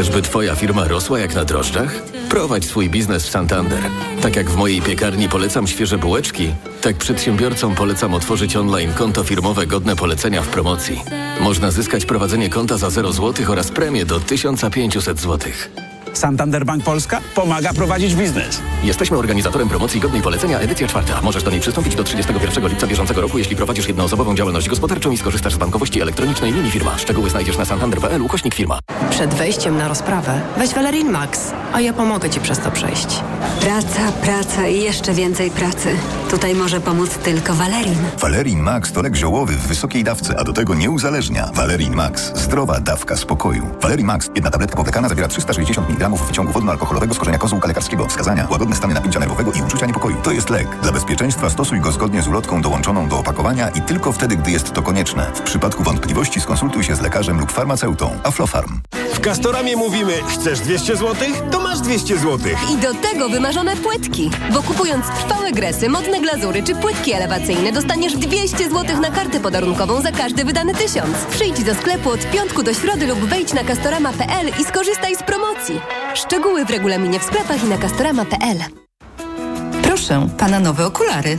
Chcesz, by Twoja firma rosła jak na drożdżach? Prowadź swój biznes w Santander. Tak jak w mojej piekarni polecam świeże bułeczki, tak przedsiębiorcom polecam otworzyć online konto firmowe godne polecenia w promocji. Można zyskać prowadzenie konta za 0 zł oraz premię do 1500 zł. Santander Bank Polska pomaga prowadzić biznes. Jesteśmy organizatorem promocji godnej polecenia edycja czwarta. Możesz do niej przystąpić do 31 lipca bieżącego roku, jeśli prowadzisz jednoosobową działalność gospodarczą i skorzystasz z bankowości elektronicznej linii firma. Szczegóły znajdziesz na santander.pl ukośnik firma. Przed wejściem na rozprawę weź Valerin Max, a ja pomogę Ci przez to przejść. Praca, praca i jeszcze więcej pracy. Tutaj może pomóc tylko Valerin. Valerin Max to lek ziołowy w wysokiej dawce, a do tego nie uzależnia. Valerin Max. Zdrowa dawka spokoju. Valerin Max. Jedna tabletka powlekana zawiera 360 mg mg wyciągu wodno-alkoholowego z korzenia kozłka lekarskiego. Wskazania. Łagodne stany napięcia nerwowego i uczucia niepokoju. To jest lek. Dla bezpieczeństwa stosuj go zgodnie z ulotką dołączoną do opakowania i tylko wtedy, gdy jest to konieczne. W przypadku wątpliwości skonsultuj się z lekarzem lub farmaceutą. Aflofarm. W Castoramie mówimy, chcesz 200 zł? To masz 200 zł. I do tego wymarzone płytki. Bo kupując trwałe gresy, modne glazury czy płytki elewacyjne dostaniesz 200 zł na kartę podarunkową za każdy wydany tysiąc. Przyjdź do sklepu od piątku do środy lub wejdź na castorama.pl i skorzystaj z promocji. Szczegóły w regulaminie w sklepach i na castorama.pl. Proszę, pana nowe okulary.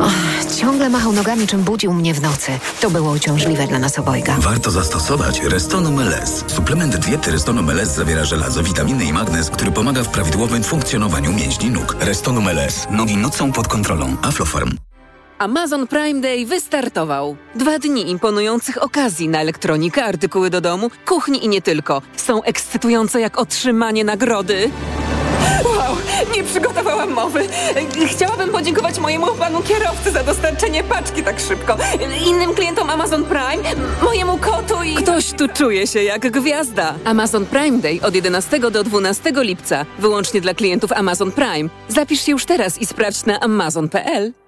Och, ciągle machał nogami, czym budził mnie w nocy. To było uciążliwe dla nas obojga. Warto zastosować Restonum LS. Suplement diety Restonum LS zawiera żelazo, witaminy i magnez, który pomaga w prawidłowym funkcjonowaniu mięśni nóg. Restonum LS. Nogi nocą pod kontrolą. Aflofarm. Amazon Prime Day wystartował. Dwa dni imponujących okazji na elektronikę, artykuły do domu, kuchni i nie tylko. Są ekscytujące jak otrzymanie nagrody. Wow, nie przygotowałam mowy. Chciałabym podziękować mojemu panu kierowcy za dostarczenie paczki tak szybko. Innym klientom Amazon Prime, mojemu kotu i... Ktoś tu czuje się jak gwiazda. Amazon Prime Day od 11 do 12 lipca. Wyłącznie dla klientów Amazon Prime. Zapisz się już teraz i sprawdź na amazon.pl.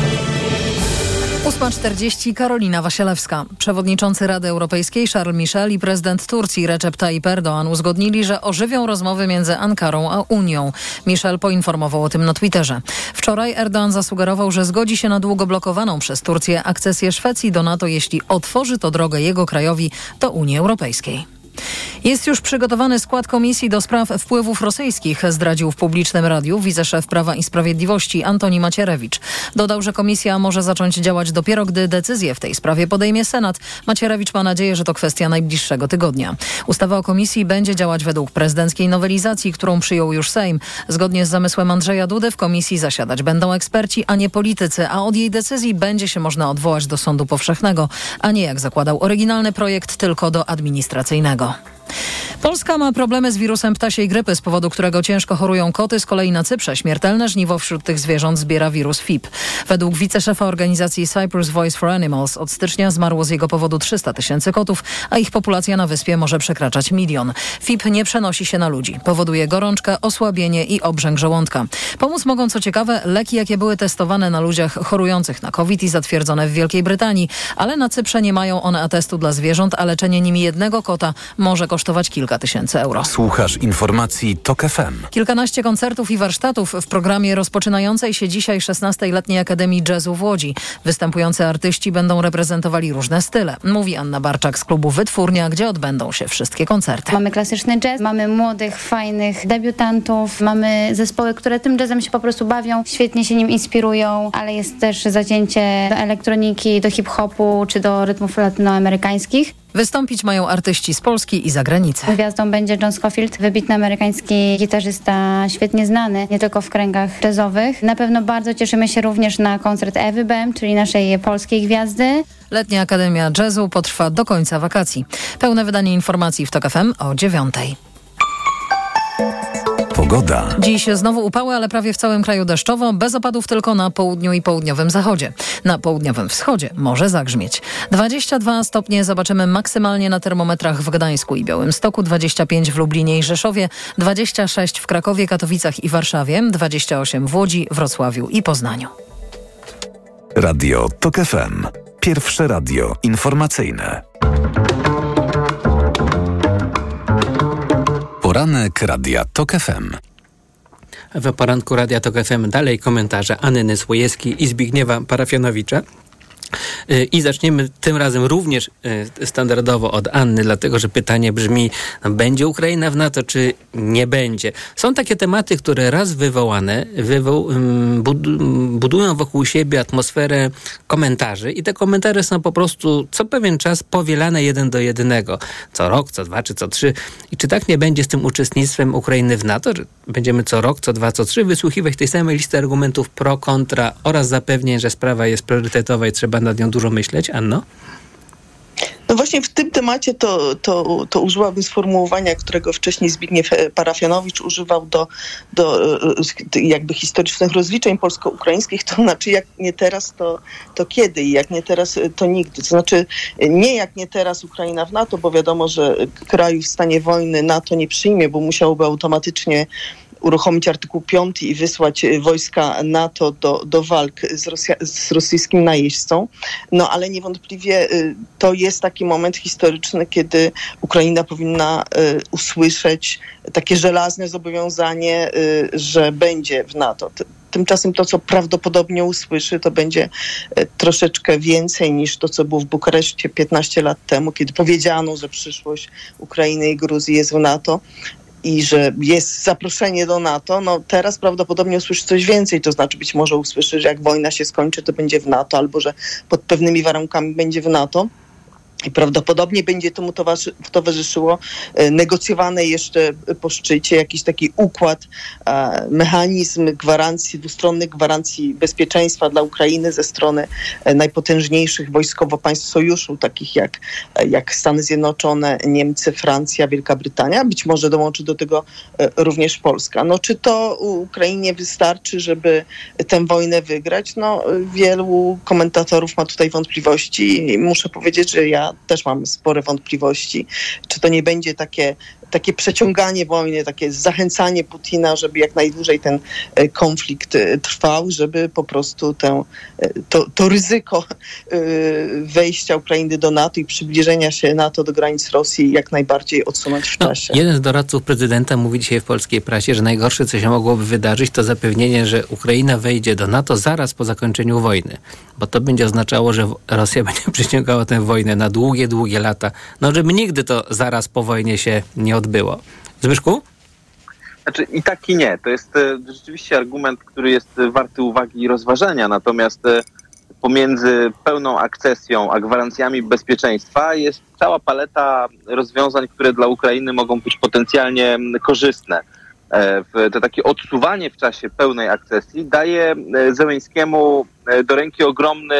8.40 Karolina Wasielewska. Przewodniczący Rady Europejskiej Charles Michel i prezydent Turcji Recep Tayyip Erdoğan uzgodnili, że ożywią rozmowy między Ankarą a Unią. Michel poinformował o tym na Twitterze. Wczoraj Erdoğan zasugerował, że zgodzi się na długo blokowaną przez Turcję akcesję Szwecji do NATO, jeśli otworzy to drogę jego krajowi do Unii Europejskiej. Jest już przygotowany skład komisji do spraw wpływów rosyjskich, zdradził w publicznym radiu wiceszef Prawa i Sprawiedliwości Antoni Macierewicz. Dodał, że komisja może zacząć działać dopiero, gdy decyzję w tej sprawie podejmie Senat. Macierewicz ma nadzieję, że to kwestia najbliższego tygodnia. Ustawa o komisji będzie działać według prezydenckiej nowelizacji, którą przyjął już Sejm. Zgodnie z zamysłem Andrzeja Dudy w komisji zasiadać będą eksperci, a nie politycy, a od jej decyzji będzie się można odwołać do sądu powszechnego, a nie jak zakładał oryginalny projekt, tylko do administracyjnego. tego. Polska ma problemy z wirusem ptasiej grypy, z powodu którego ciężko chorują koty. Z kolei na Cyprze śmiertelne żniwo wśród tych zwierząt zbiera wirus FIP. Według wiceszefa organizacji Cyprus Voice for Animals od stycznia zmarło z jego powodu 300 tysięcy kotów, a ich populacja na wyspie może przekraczać milion. FIP nie przenosi się na ludzi. Powoduje gorączkę, osłabienie i obrzęk żołądka. Pomóc mogą, co ciekawe, leki, jakie były testowane na ludziach chorujących na COVID i zatwierdzone w Wielkiej Brytanii, ale na Cyprze nie mają one atestu dla zwierząt, a leczenie nimi jednego kota może kosztować kilka tysięcy euro. Słuchasz informacji TOK FM. Kilkanaście koncertów i warsztatów w programie rozpoczynającej się dzisiaj 16-letniej Akademii Jazzu w Łodzi. Występujący artyści będą reprezentowali różne style, mówi Anna Barczak z klubu Wytwórnia, gdzie odbędą się wszystkie koncerty. Mamy klasyczny jazz, mamy młodych, fajnych debiutantów, mamy zespoły, które tym jazzem się po prostu bawią, świetnie się nim inspirują, ale jest też zacięcie do elektroniki, do hip-hopu czy do rytmów latynoamerykańskich. Wystąpić mają artyści z Polski i zagranicy. Gwiazdą będzie John Scofield, wybitny amerykański gitarzysta, świetnie znany, nie tylko w kręgach jazzowych. Na pewno bardzo cieszymy się również na koncert Ewy Bem, czyli naszej polskiej gwiazdy. Letnia Akademia Jazzu potrwa do końca wakacji. Pełne wydanie informacji w TOK FM o dziewiątej. Pogoda. Dziś znowu upały, ale prawie w całym kraju deszczowo, bez opadów tylko na południu i południowym zachodzie. Na południowym wschodzie może zagrzmieć. 22 stopnie zobaczymy maksymalnie na termometrach w Gdańsku i Białymstoku, 25 w Lublinie i Rzeszowie, 26 w Krakowie, Katowicach i Warszawie, 28 w Łodzi, Wrocławiu i Poznaniu. Radio TOK FM. Pierwsze radio informacyjne. Poranek Radia TOK FM. W poranku Radia Tok FM dalej komentarze Anny Słojewskiej i Zbigniewa Parafianowicza. I zaczniemy tym razem również y, standardowo od Anny, dlatego że pytanie brzmi, no, będzie Ukraina w NATO, czy nie będzie? Są takie tematy, które raz wywołane wywo budują wokół siebie atmosferę komentarzy i te komentarze są po prostu co pewien czas powielane jeden do jednego. Co rok, co dwa, czy co trzy. I czy tak nie będzie z tym uczestnictwem Ukrainy w NATO, że będziemy co rok, co dwa, co trzy wysłuchiwać tej samej listy argumentów pro, kontra oraz zapewnień, że sprawa jest priorytetowa i trzeba nad nią dużo myśleć, Anno? No właśnie w tym temacie to, to, to użyłabym sformułowania, którego wcześniej Zbigniew Parafianowicz używał do, do jakby historycznych rozliczeń polsko-ukraińskich, to znaczy jak nie teraz, to, to kiedy i jak nie teraz, to nigdy. To znaczy nie jak nie teraz Ukraina w NATO, bo wiadomo, że kraju w stanie wojny NATO nie przyjmie, bo musiałby automatycznie uruchomić artykuł 5 i wysłać y, wojska NATO do, do walk z, Rosja, z rosyjskim najeźdźcą. No ale niewątpliwie y, to jest taki moment historyczny, kiedy Ukraina powinna y, usłyszeć takie żelazne zobowiązanie, że będzie w NATO. Tymczasem to, co prawdopodobnie usłyszy, to będzie troszeczkę więcej niż to, co było w Bukareszcie 15 lat temu, kiedy powiedziano, że przyszłość Ukrainy i Gruzji jest w NATO i że jest zaproszenie do NATO, no teraz prawdopodobnie usłyszy coś więcej, to znaczy być może usłyszy, że jak wojna się skończy, to będzie w NATO, albo że pod pewnymi warunkami będzie w NATO. I prawdopodobnie będzie temu towarzyszyło e, negocjowane jeszcze po szczycie jakiś taki układ, e, mechanizm gwarancji, dwustronnych gwarancji bezpieczeństwa dla Ukrainy ze strony e, najpotężniejszych wojskowo państw sojuszu, takich jak, jak Stany Zjednoczone, Niemcy, Francja, Wielka Brytania. Być może dołączy do tego również Polska. No, czy to Ukrainie wystarczy, żeby tę wojnę wygrać? No, wielu komentatorów ma tutaj wątpliwości i muszę powiedzieć, że ja też mam spore wątpliwości, czy to nie będzie takie takie przeciąganie wojny, takie zachęcanie Putina, żeby jak najdłużej ten e, konflikt e, trwał, żeby po prostu tę, e, to, to ryzyko wejścia Ukrainy do NATO i przybliżenia się NATO do granic Rosji jak najbardziej odsunąć w no, czasie. Jeden z doradców prezydenta mówi dzisiaj w polskiej prasie, że najgorsze, co się mogłoby wydarzyć, to zapewnienie, że Ukraina wejdzie do NATO zaraz po zakończeniu wojny. Bo to będzie oznaczało, że Rosja będzie przyciągała tę wojnę na długie, długie lata. No, żeby nigdy to zaraz po wojnie się nie odbyło. Zbyszku? Znaczy i tak i nie. To jest e, rzeczywiście argument, który jest warty uwagi i rozważenia, natomiast e, pomiędzy pełną akcesją a gwarancjami bezpieczeństwa jest cała paleta rozwiązań, które dla Ukrainy mogą być potencjalnie korzystne. E, to takie odsuwanie w czasie pełnej akcesji daje Zełęńskiemu do ręki ogromny,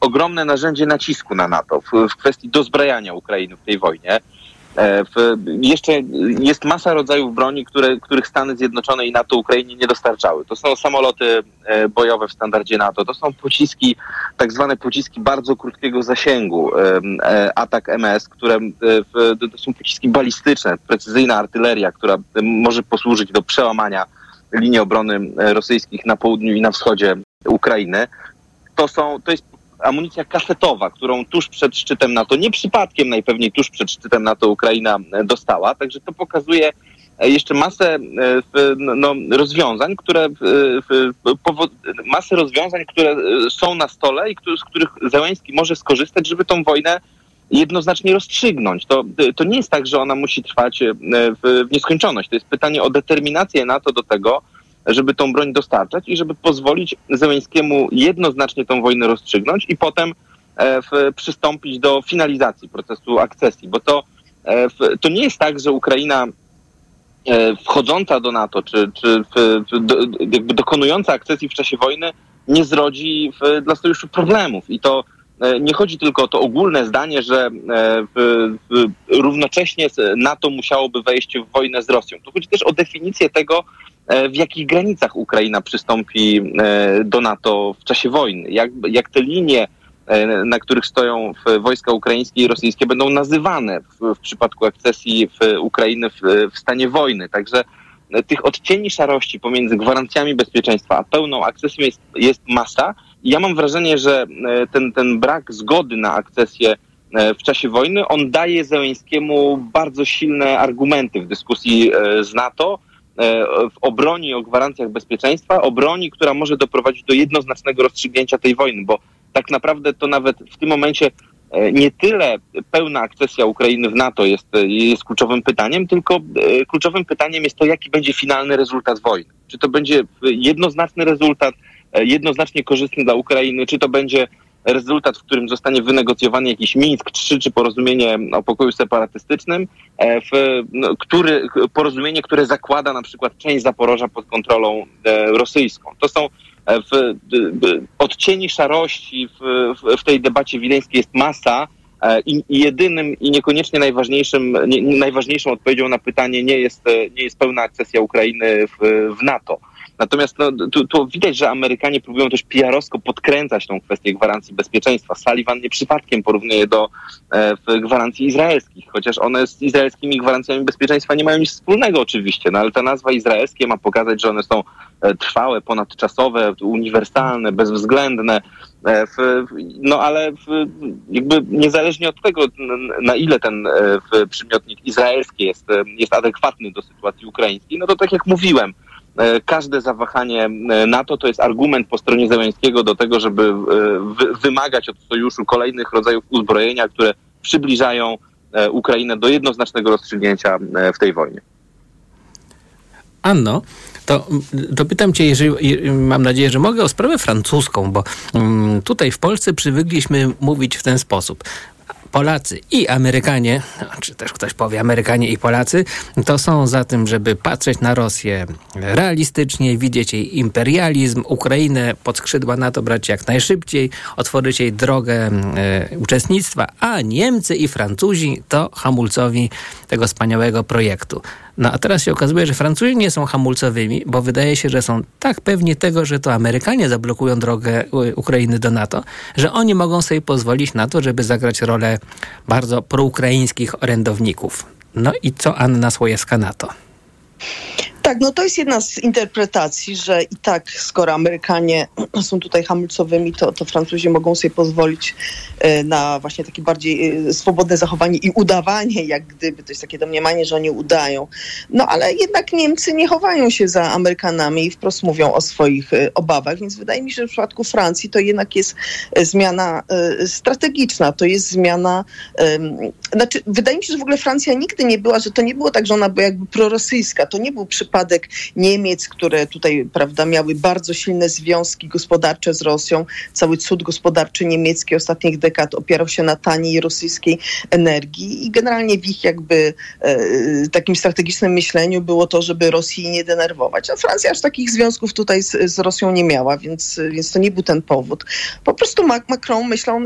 ogromne narzędzie nacisku na NATO w kwestii dozbrajania Ukrainy w tej wojnie. E, w, jeszcze jest masa rodzajów broni, które, których Stany Zjednoczone i NATO Ukrainie nie dostarczały. To są samoloty e, bojowe w standardzie NATO, to są pociski, tak zwane pociski bardzo krótkiego zasięgu, e, atak MS, które to są pociski balistyczne, precyzyjna artyleria, która może posłużyć do przełamania linii obrony rosyjskich na południu i na wschodzie Ukrainy. To, są, to jest amunicja kasetowa, którą tuż przed szczytem NATO, nie przypadkiem najpewniej tuż przed szczytem NATO Ukraina e, dostała. Także to pokazuje e, jeszcze masę e, no, rozwiązań, które masę rozwiązań, które są na stole i z których Zełęński może skorzystać, żeby tą wojnę jednoznacznie rozstrzygnąć. To, to nie jest tak, że ona musi trwać w nieskończoność. To jest pytanie o determinację NATO do tego, żeby tą broń dostarczać i żeby pozwolić Zełęńskiemu jednoznacznie tą wojnę rozstrzygnąć i potem e, w, przystąpić do finalizacji procesu akcesji, bo to, e, w, to nie jest tak, że Ukraina e, wchodząca do NATO, czy, czy w, do, jakby dokonująca akcesji w czasie wojny nie zrodzi dla sojuszu problemów i to nie chodzi tylko o to ogólne zdanie, że równocześnie NATO musiałoby wejść w wojnę z Rosją. Tu chodzi też o definicję tego, w jakich granicach Ukraina przystąpi e, do NATO w czasie wojny, jak, jak te linie, e, na których stoją wojska ukraińskie i rosyjskie, będą nazywane w, w przypadku akcesji w Ukrainy w, w stanie wojny. Także tych odcieni szarości pomiędzy gwarancjami bezpieczeństwa a pełną akcesją jest, jest masa. I ja mam wrażenie, że ten, ten brak zgody na akcesję w czasie wojny, on daje Zełęńskiemu bardzo silne argumenty w dyskusji z NATO, E, w obroni o gwarancjach bezpieczeństwa, obroni, która może doprowadzić do jednoznacznego rozstrzygnięcia tej wojny, bo tak naprawdę to nawet w tym momencie e, nie tyle pełna akcesja Ukrainy w NATO jest, e, jest kluczowym pytaniem, tylko kluczowym pytaniem jest to, jaki będzie finalny rezultat wojny. Czy to będzie jednoznaczny rezultat, jednoznacznie korzystny dla Ukrainy, czy to będzie rezultat, w którym zostanie wynegocjowany jakiś Mińsk 3 czy porozumienie o pokoju separatystycznym, e, w, no, który, porozumienie, które zakłada na przykład część Zaporoża pod kontrolą e, rosyjską. To są e, w, w, odcieni szarości w, w, w tej debacie wileńskiej jest masa, i, I jedynym i niekoniecznie najważniejszym, nie, najważniejszą odpowiedzią na pytanie nie jest, nie jest pełna akcesja Ukrainy w, w NATO. Natomiast no, tu, tu widać, że Amerykanie próbują też PR-owsko podkręcać tą kwestię gwarancji bezpieczeństwa. Sullivan nie przypadkiem porównuje do e, gwarancji izraelskich, chociaż one z izraelskimi gwarancjami bezpieczeństwa nie mają nic wspólnego oczywiście, no ale ta nazwa izraelskie ma pokazać, że one są e, trwałe, ponadczasowe, uniwersalne, bezwzględne. E, no ale jakby niezależnie od tego, na ile ten e, przymiotnik izraelski jest, jest adekwatny do sytuacji ukraińskiej, no to tak jak mówiłem, każde zawahanie e, NATO to jest argument po stronie Zełęńskiego do tego, żeby e, wymagać od sojuszu kolejnych rodzajów uzbrojenia, które przybliżają Ukrainę do jednoznacznego rozstrzygnięcia w tej wojnie. Anno, to, to pytam cię, jeżeli, mam nadzieję, że mogę o sprawę francuską, bo um, tutaj w Polsce przywykliśmy mówić w ten sposób. Polacy i Amerykanie, czy też ktoś powie Amerykanie i Polacy, to są za tym, żeby patrzeć na Rosję realistycznie, widzieć jej imperializm, Ukrainę pod skrzydła NATO brać jak najszybciej, otworzyć jej drogę e, uczestnictwa, a Niemcy i Francuzi to hamulcowi tego wspaniałego projektu. No a teraz się okazuje, że Francuzi nie są hamulcowymi, bo wydaje się, że są tak pewni tego, że to Amerykanie zablokują drogę Ukrainy do NATO, że oni mogą sobie pozwolić na to, żeby zagrać rolę bardzo proukraińskich orędowników. No i co Anna Słojewska na to? Tak, no to jest jedna z interpretacji, że i tak skoro Amerykanie są tutaj hamulcowymi, to, to Francuzi mogą sobie pozwolić e, na właśnie takie bardziej e, swobodne zachowanie i udawanie, jak gdyby, to jest takie domniemanie, że oni udają. No ale jednak Niemcy nie chowają się za Amerykanami i wprost mówią o swoich e, obawach, więc wydaje mi się, że w przypadku Francji to jednak jest zmiana strategiczna, to jest zmiana, znaczy wydaje mi się, że w ogóle Francja nigdy nie była, że to nie było tak, że ona była jakby prorosyjska, to nie był przypadek przypadek Niemiec, które tutaj prawda, miały bardzo silne związki gospodarcze z Rosją. Cały cud gospodarczy niemiecki ostatnich dekad opierał się na taniej rosyjskiej energii i generalnie w ich jakby e, takim strategicznym myśleniu było to, żeby Rosji nie denerwować. A Francja aż takich związków tutaj z, z Rosją nie miała, więc, więc to nie był ten powód. Po prostu Macron myślał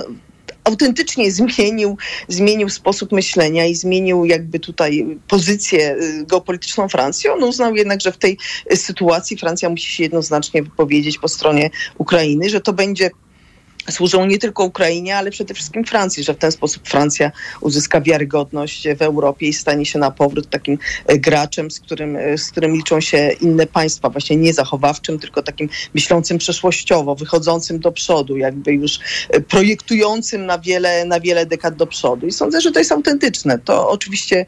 autentycznie zmienił, zmienił sposób myślenia i zmienił jakby tutaj pozycję y, geopolityczną Francji. On uznał jednak, że w tej sytuacji Francja musi się jednoznacznie wypowiedzieć po stronie Ukrainy, że to będzie służą nie tylko Ukrainie, ale przede wszystkim Francji, że w ten sposób Francja uzyska wiarygodność w Europie i stanie się na powrót takim e, graczem, z którym, e, z którym liczą się inne państwa, właśnie nie zachowawczym, tylko takim myślącym przeszłościowo, wychodzącym do przodu, jakby już e, projektującym na wiele, na wiele dekad do przodu. I sądzę, że to jest autentyczne. To oczywiście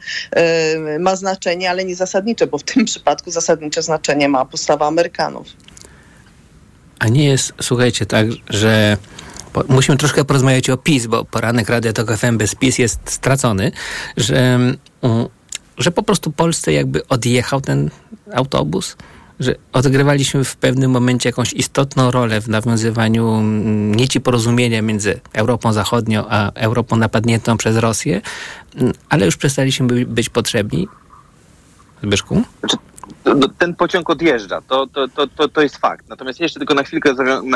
ma znaczenie, ale nie zasadnicze, bo w tym przypadku zasadnicze znaczenie ma postawa Amerykanów. A nie jest, słuchajcie, tak, że musimy troszkę porozmawiać o PiS, bo poranek Radia Tok FM bez PiS jest stracony, że, mm, że po prostu Polsce jakby odjechał ten autobus, że odgrywaliśmy w pewnym momencie jakąś istotną rolę w nawiązywaniu mm, nici porozumienia między Europą Zachodnią a Europą napadniętą przez Rosję, mm, ale już przestaliśmy być potrzebni. Zbyszku? Ten pociąg odjeżdża, to, to, to, to, to jest fakt. Natomiast jeszcze tylko na chwilkę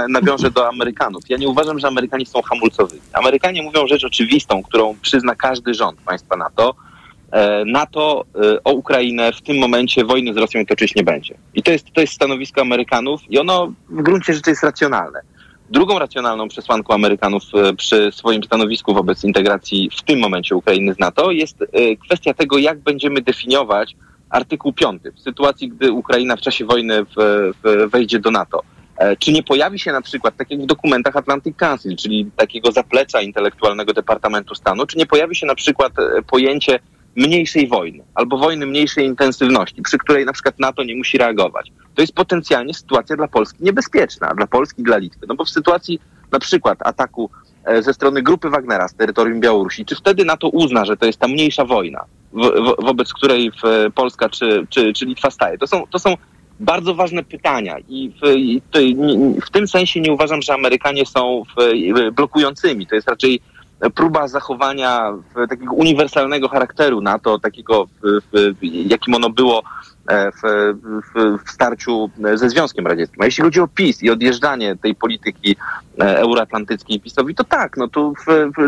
nawiążę do Amerykanów. Ja nie uważam, że Amerykanie są hamulcowymi. Amerykanie mówią rzecz oczywistą, którą przyzna każdy rząd państwa NATO. E, NATO e, o Ukrainę w tym momencie wojny z Rosją toczyć nie będzie. I to jest, to jest stanowisko Amerykanów i ono w gruncie rzeczy jest racjonalne. Drugą racjonalną przesłanką Amerykanów e, przy swoim stanowisku wobec integracji w tym momencie Ukrainy z NATO jest kwestia tego, jak będziemy definiować artykuł 5 w sytuacji, gdy Ukraina w czasie wojny w, w wejdzie do NATO. E, czy nie pojawi się na przykład, tak jak w dokumentach Atlantic Council, czyli takiego zaplecza intelektualnego Departamentu Stanu, czy nie pojawi się na przykład e, pojęcie mniejszej wojny albo wojny mniejszej intensywności, przy której na przykład NATO nie musi reagować. To jest potencjalnie sytuacja dla Polski niebezpieczna, dla Polski, dla Litwy. No bo w sytuacji na przykład ataku e, ze strony grupy Wagnera z terytorium Białorusi, czy wtedy NATO uzna, że to jest ta mniejsza wojna, wo wo wobec której w Polska czy, czy, czy Litwa staje? To są, to są bardzo ważne pytania i w, i w tym sensie nie uważam, że Amerykanie są w, blokującymi. To jest raczej próba zachowania takiego uniwersalnego charakteru NATO, takiego, jakim ono było e, w, w, w, starciu ze Związkiem Radzieckim. A jeśli chodzi o PiS i odjeżdżanie tej polityki e, euroatlantyckiej PiSowi, to tak, no tu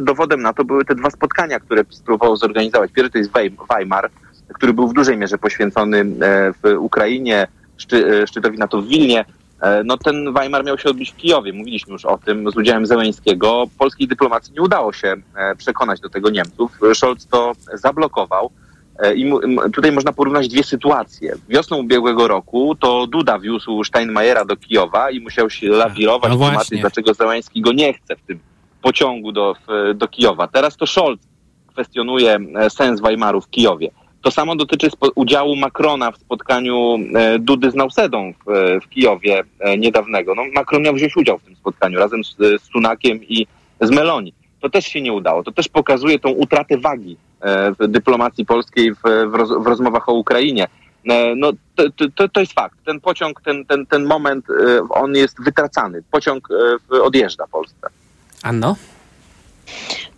dowodem na to były te dwa spotkania, które PiS próbowało zorganizować. Pierwszy to jest Weimar, który był w dużej mierze poświęcony e, w Ukrainie, szczy, szczytowi NATO w Wilnie, E, no ten Weimar miał się odbyć w Kijowie, mówiliśmy już o tym, z udziałem Zeleńskiego. Polskiej dyplomacji nie udało się e, przekonać do tego Niemców. Scholz to zablokował. E, I tutaj można porównać dwie sytuacje. Wiosną ubiegłego roku to Duda wiózł Steinmeiera do Kijowa i musiał się lawirować, no tłumaczyć, dlaczego Zeleński go nie chce w tym pociągu do, do Kijowa. Teraz to Scholz kwestionuje sens Weimaru w Kijowie. To samo dotyczy udziału Macrona w spotkaniu e, Dudy z Nausedą w, e, w Kijowie e, niedawnego. No, Macron miał wziąć udział w tym spotkaniu razem z, z Sunakiem i z Meloni. To też się nie udało. To też pokazuje tą utratę wagi w dyplomacji polskiej w, roz, w rozmowach o Ukrainie. No, to, to, to, jest fakt. Ten pociąg, ten, ten, ten moment, on jest wytracany. Pociąg odjeżdża Polsce. Anno?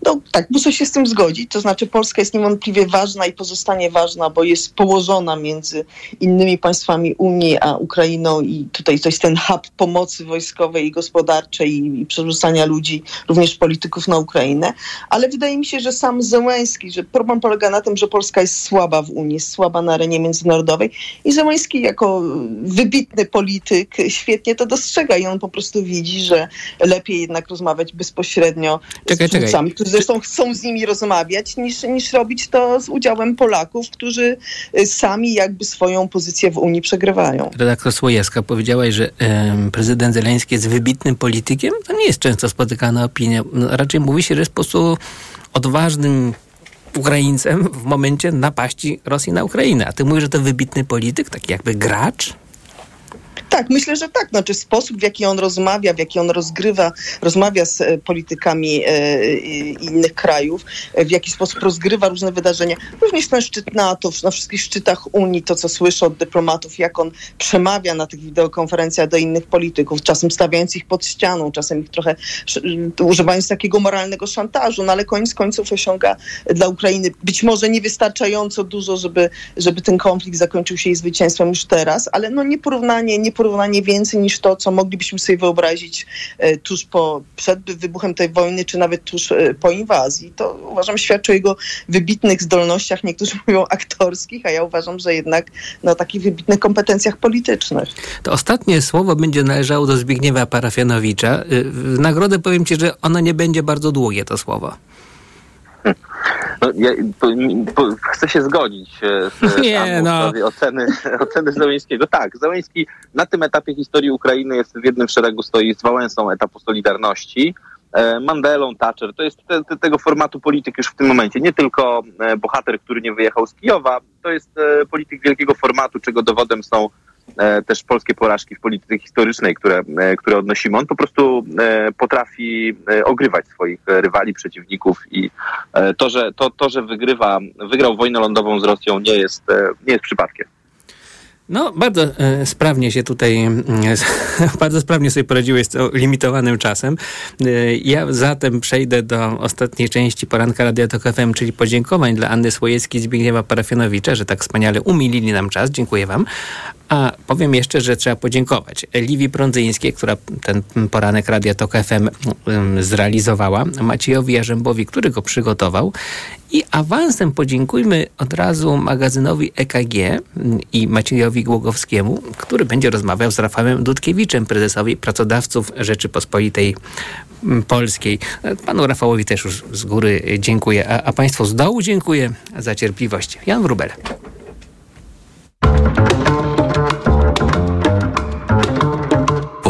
No tak, muszę się z tym zgodzić. To znaczy Polska jest niewątpliwie ważna i pozostanie ważna, bo jest położona między innymi państwami Unii a Ukrainą i tutaj to jest ten hub pomocy wojskowej i gospodarczej i, i przerzucania ludzi, również polityków na Ukrainę. Ale wydaje mi się, że sam Zełenski, że problem polega na tym, że Polska jest słaba w Unii, jest słaba na arenie międzynarodowej i Zełenski jako wybitny polityk świetnie to dostrzega i on po prostu widzi, że lepiej jednak rozmawiać bezpośrednio czekaj, z przywódcami, którzy zresztą chcą z nimi rozmawiać, niż, niż robić to z udziałem Polaków, którzy y, sami jakby swoją pozycję w Unii przegrywają. Redaktor Słojewska powiedziałaś, że prezydent Zeleński jest wybitnym politykiem. To nie jest często spotykana opinia. No, raczej mówi się, że jest po prostu odważnym Ukraińcem w momencie napaści Rosji na Ukrainę. A ty mówisz, że to wybitny polityk, taki jakby gracz? Tak, myślę, że tak. Znaczy sposób, w jaki on rozmawia, w jaki on rozgrywa, rozmawia z e, politykami e, innych krajów, e, w jaki sposób rozgrywa różne wydarzenia. Również ten szczyt NATO, na wszystkich szczytach Unii, to co słyszę od dyplomatów, jak on przemawia na tych wideokonferencjach do innych polityków, czasem stawiając ich pod ścianą, czasem ich trochę używając takiego moralnego szantażu, no ale koniec końców osiąga dla Ukrainy być może niewystarczająco dużo, żeby, żeby ten konflikt zakończył się jej zwycięstwem już teraz, ale no nieporównanie, nieporównanie porównanie więcej niż to, co moglibyśmy sobie wyobrazić e, tuż po, przed wybuchem tej wojny, czy nawet tuż e, po inwazji. To uważam świadczy o jego wybitnych zdolnościach, niektórzy mówią aktorskich, a ja uważam, że jednak na takich wybitnych kompetencjach politycznych. To ostatnie słowo będzie należało do Zbigniewa Parafianowicza. Y, w nagrodę powiem ci, że ono nie będzie bardzo długie, to słowo. No, ja, po, po, chcę się zgodzić e, z Nie, no. oceny, oceny Zeleńskiego. Tak, Zeleński na tym etapie historii Ukrainy jest w jednym szeregu stoi z Wałęsą etapu Solidarności. E, Mandelą, Thatcher, to jest te, te, tego formatu polityk już w tym momencie. Nie tylko e, bohater, który nie wyjechał z Kijowa, to jest polityk wielkiego formatu, czego dowodem są E, też polskie porażki w polityce historycznej, które, e, które odnosimy. On po prostu e, potrafi ogrywać swoich rywali, przeciwników i to, że, to, to, że wygrywa, wygrał wojnę lądową z Rosją nie jest, nie jest przypadkiem. No, bardzo e, sprawnie się tutaj, e, bardzo sprawnie sobie poradziłeś z limitowanym czasem. E, ja zatem przejdę do ostatniej części poranka Radia Tok FM, czyli podziękowań dla Anny Swojewskiej i Zbigniewa Parafianowicza, że tak wspaniale umilili nam czas. Dziękuję wam. A powiem jeszcze, że trzeba podziękować Liwi Prądzyńskiej, która ten poranek Radia Tok FM zrealizowała, Maciejowi Jarzębowi, który go przygotował i awansem podziękujmy od razu magazynowi EKG i Maciejowi Głogowskiemu, który będzie rozmawiał z Rafałem Dudkiewiczem, prezesowi pracodawców Rzeczypospolitej Polskiej. Panu Rafałowi też już z góry dziękuję, a, a Państwu z dołu dziękuję za cierpliwość. Jan Wrubel.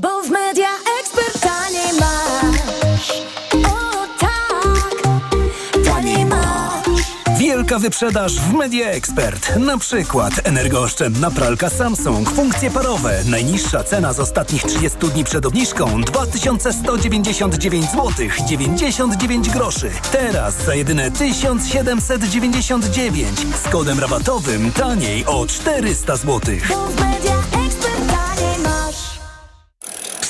Bo w Media Expert taniej masz. O tak, taniej masz. Wielka wyprzedaż w Media Expert. Na przykład energooszczędna pralka Samsung, funkcje parowe. Najniższa cena z ostatnich 30 dni przed obniżką 2199 zł 99 groszy. Teraz za jedyne 1799 z kodem rabatowym taniej o 400 zł. Bo w Media.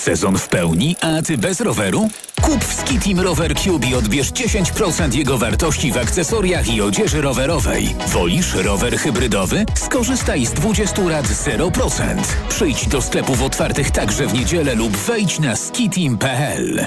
Sezon w pełni, a ty bez roweru? Kup w Skitim Rower Cube i odbierz 10% jego wartości w akcesoriach i odzieży rowerowej. Wolisz rower hybrydowy? Skorzystaj z 20 lat 0%. Przyjdź do sklepów otwartych także w niedzielę lub wejdź na skitim.pl.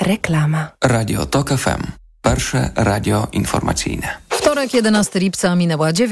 Reklama. Radio TOK FM. Pierwsze radio informacyjne. Wtorek, 11 lipca, minęła dziewiąta.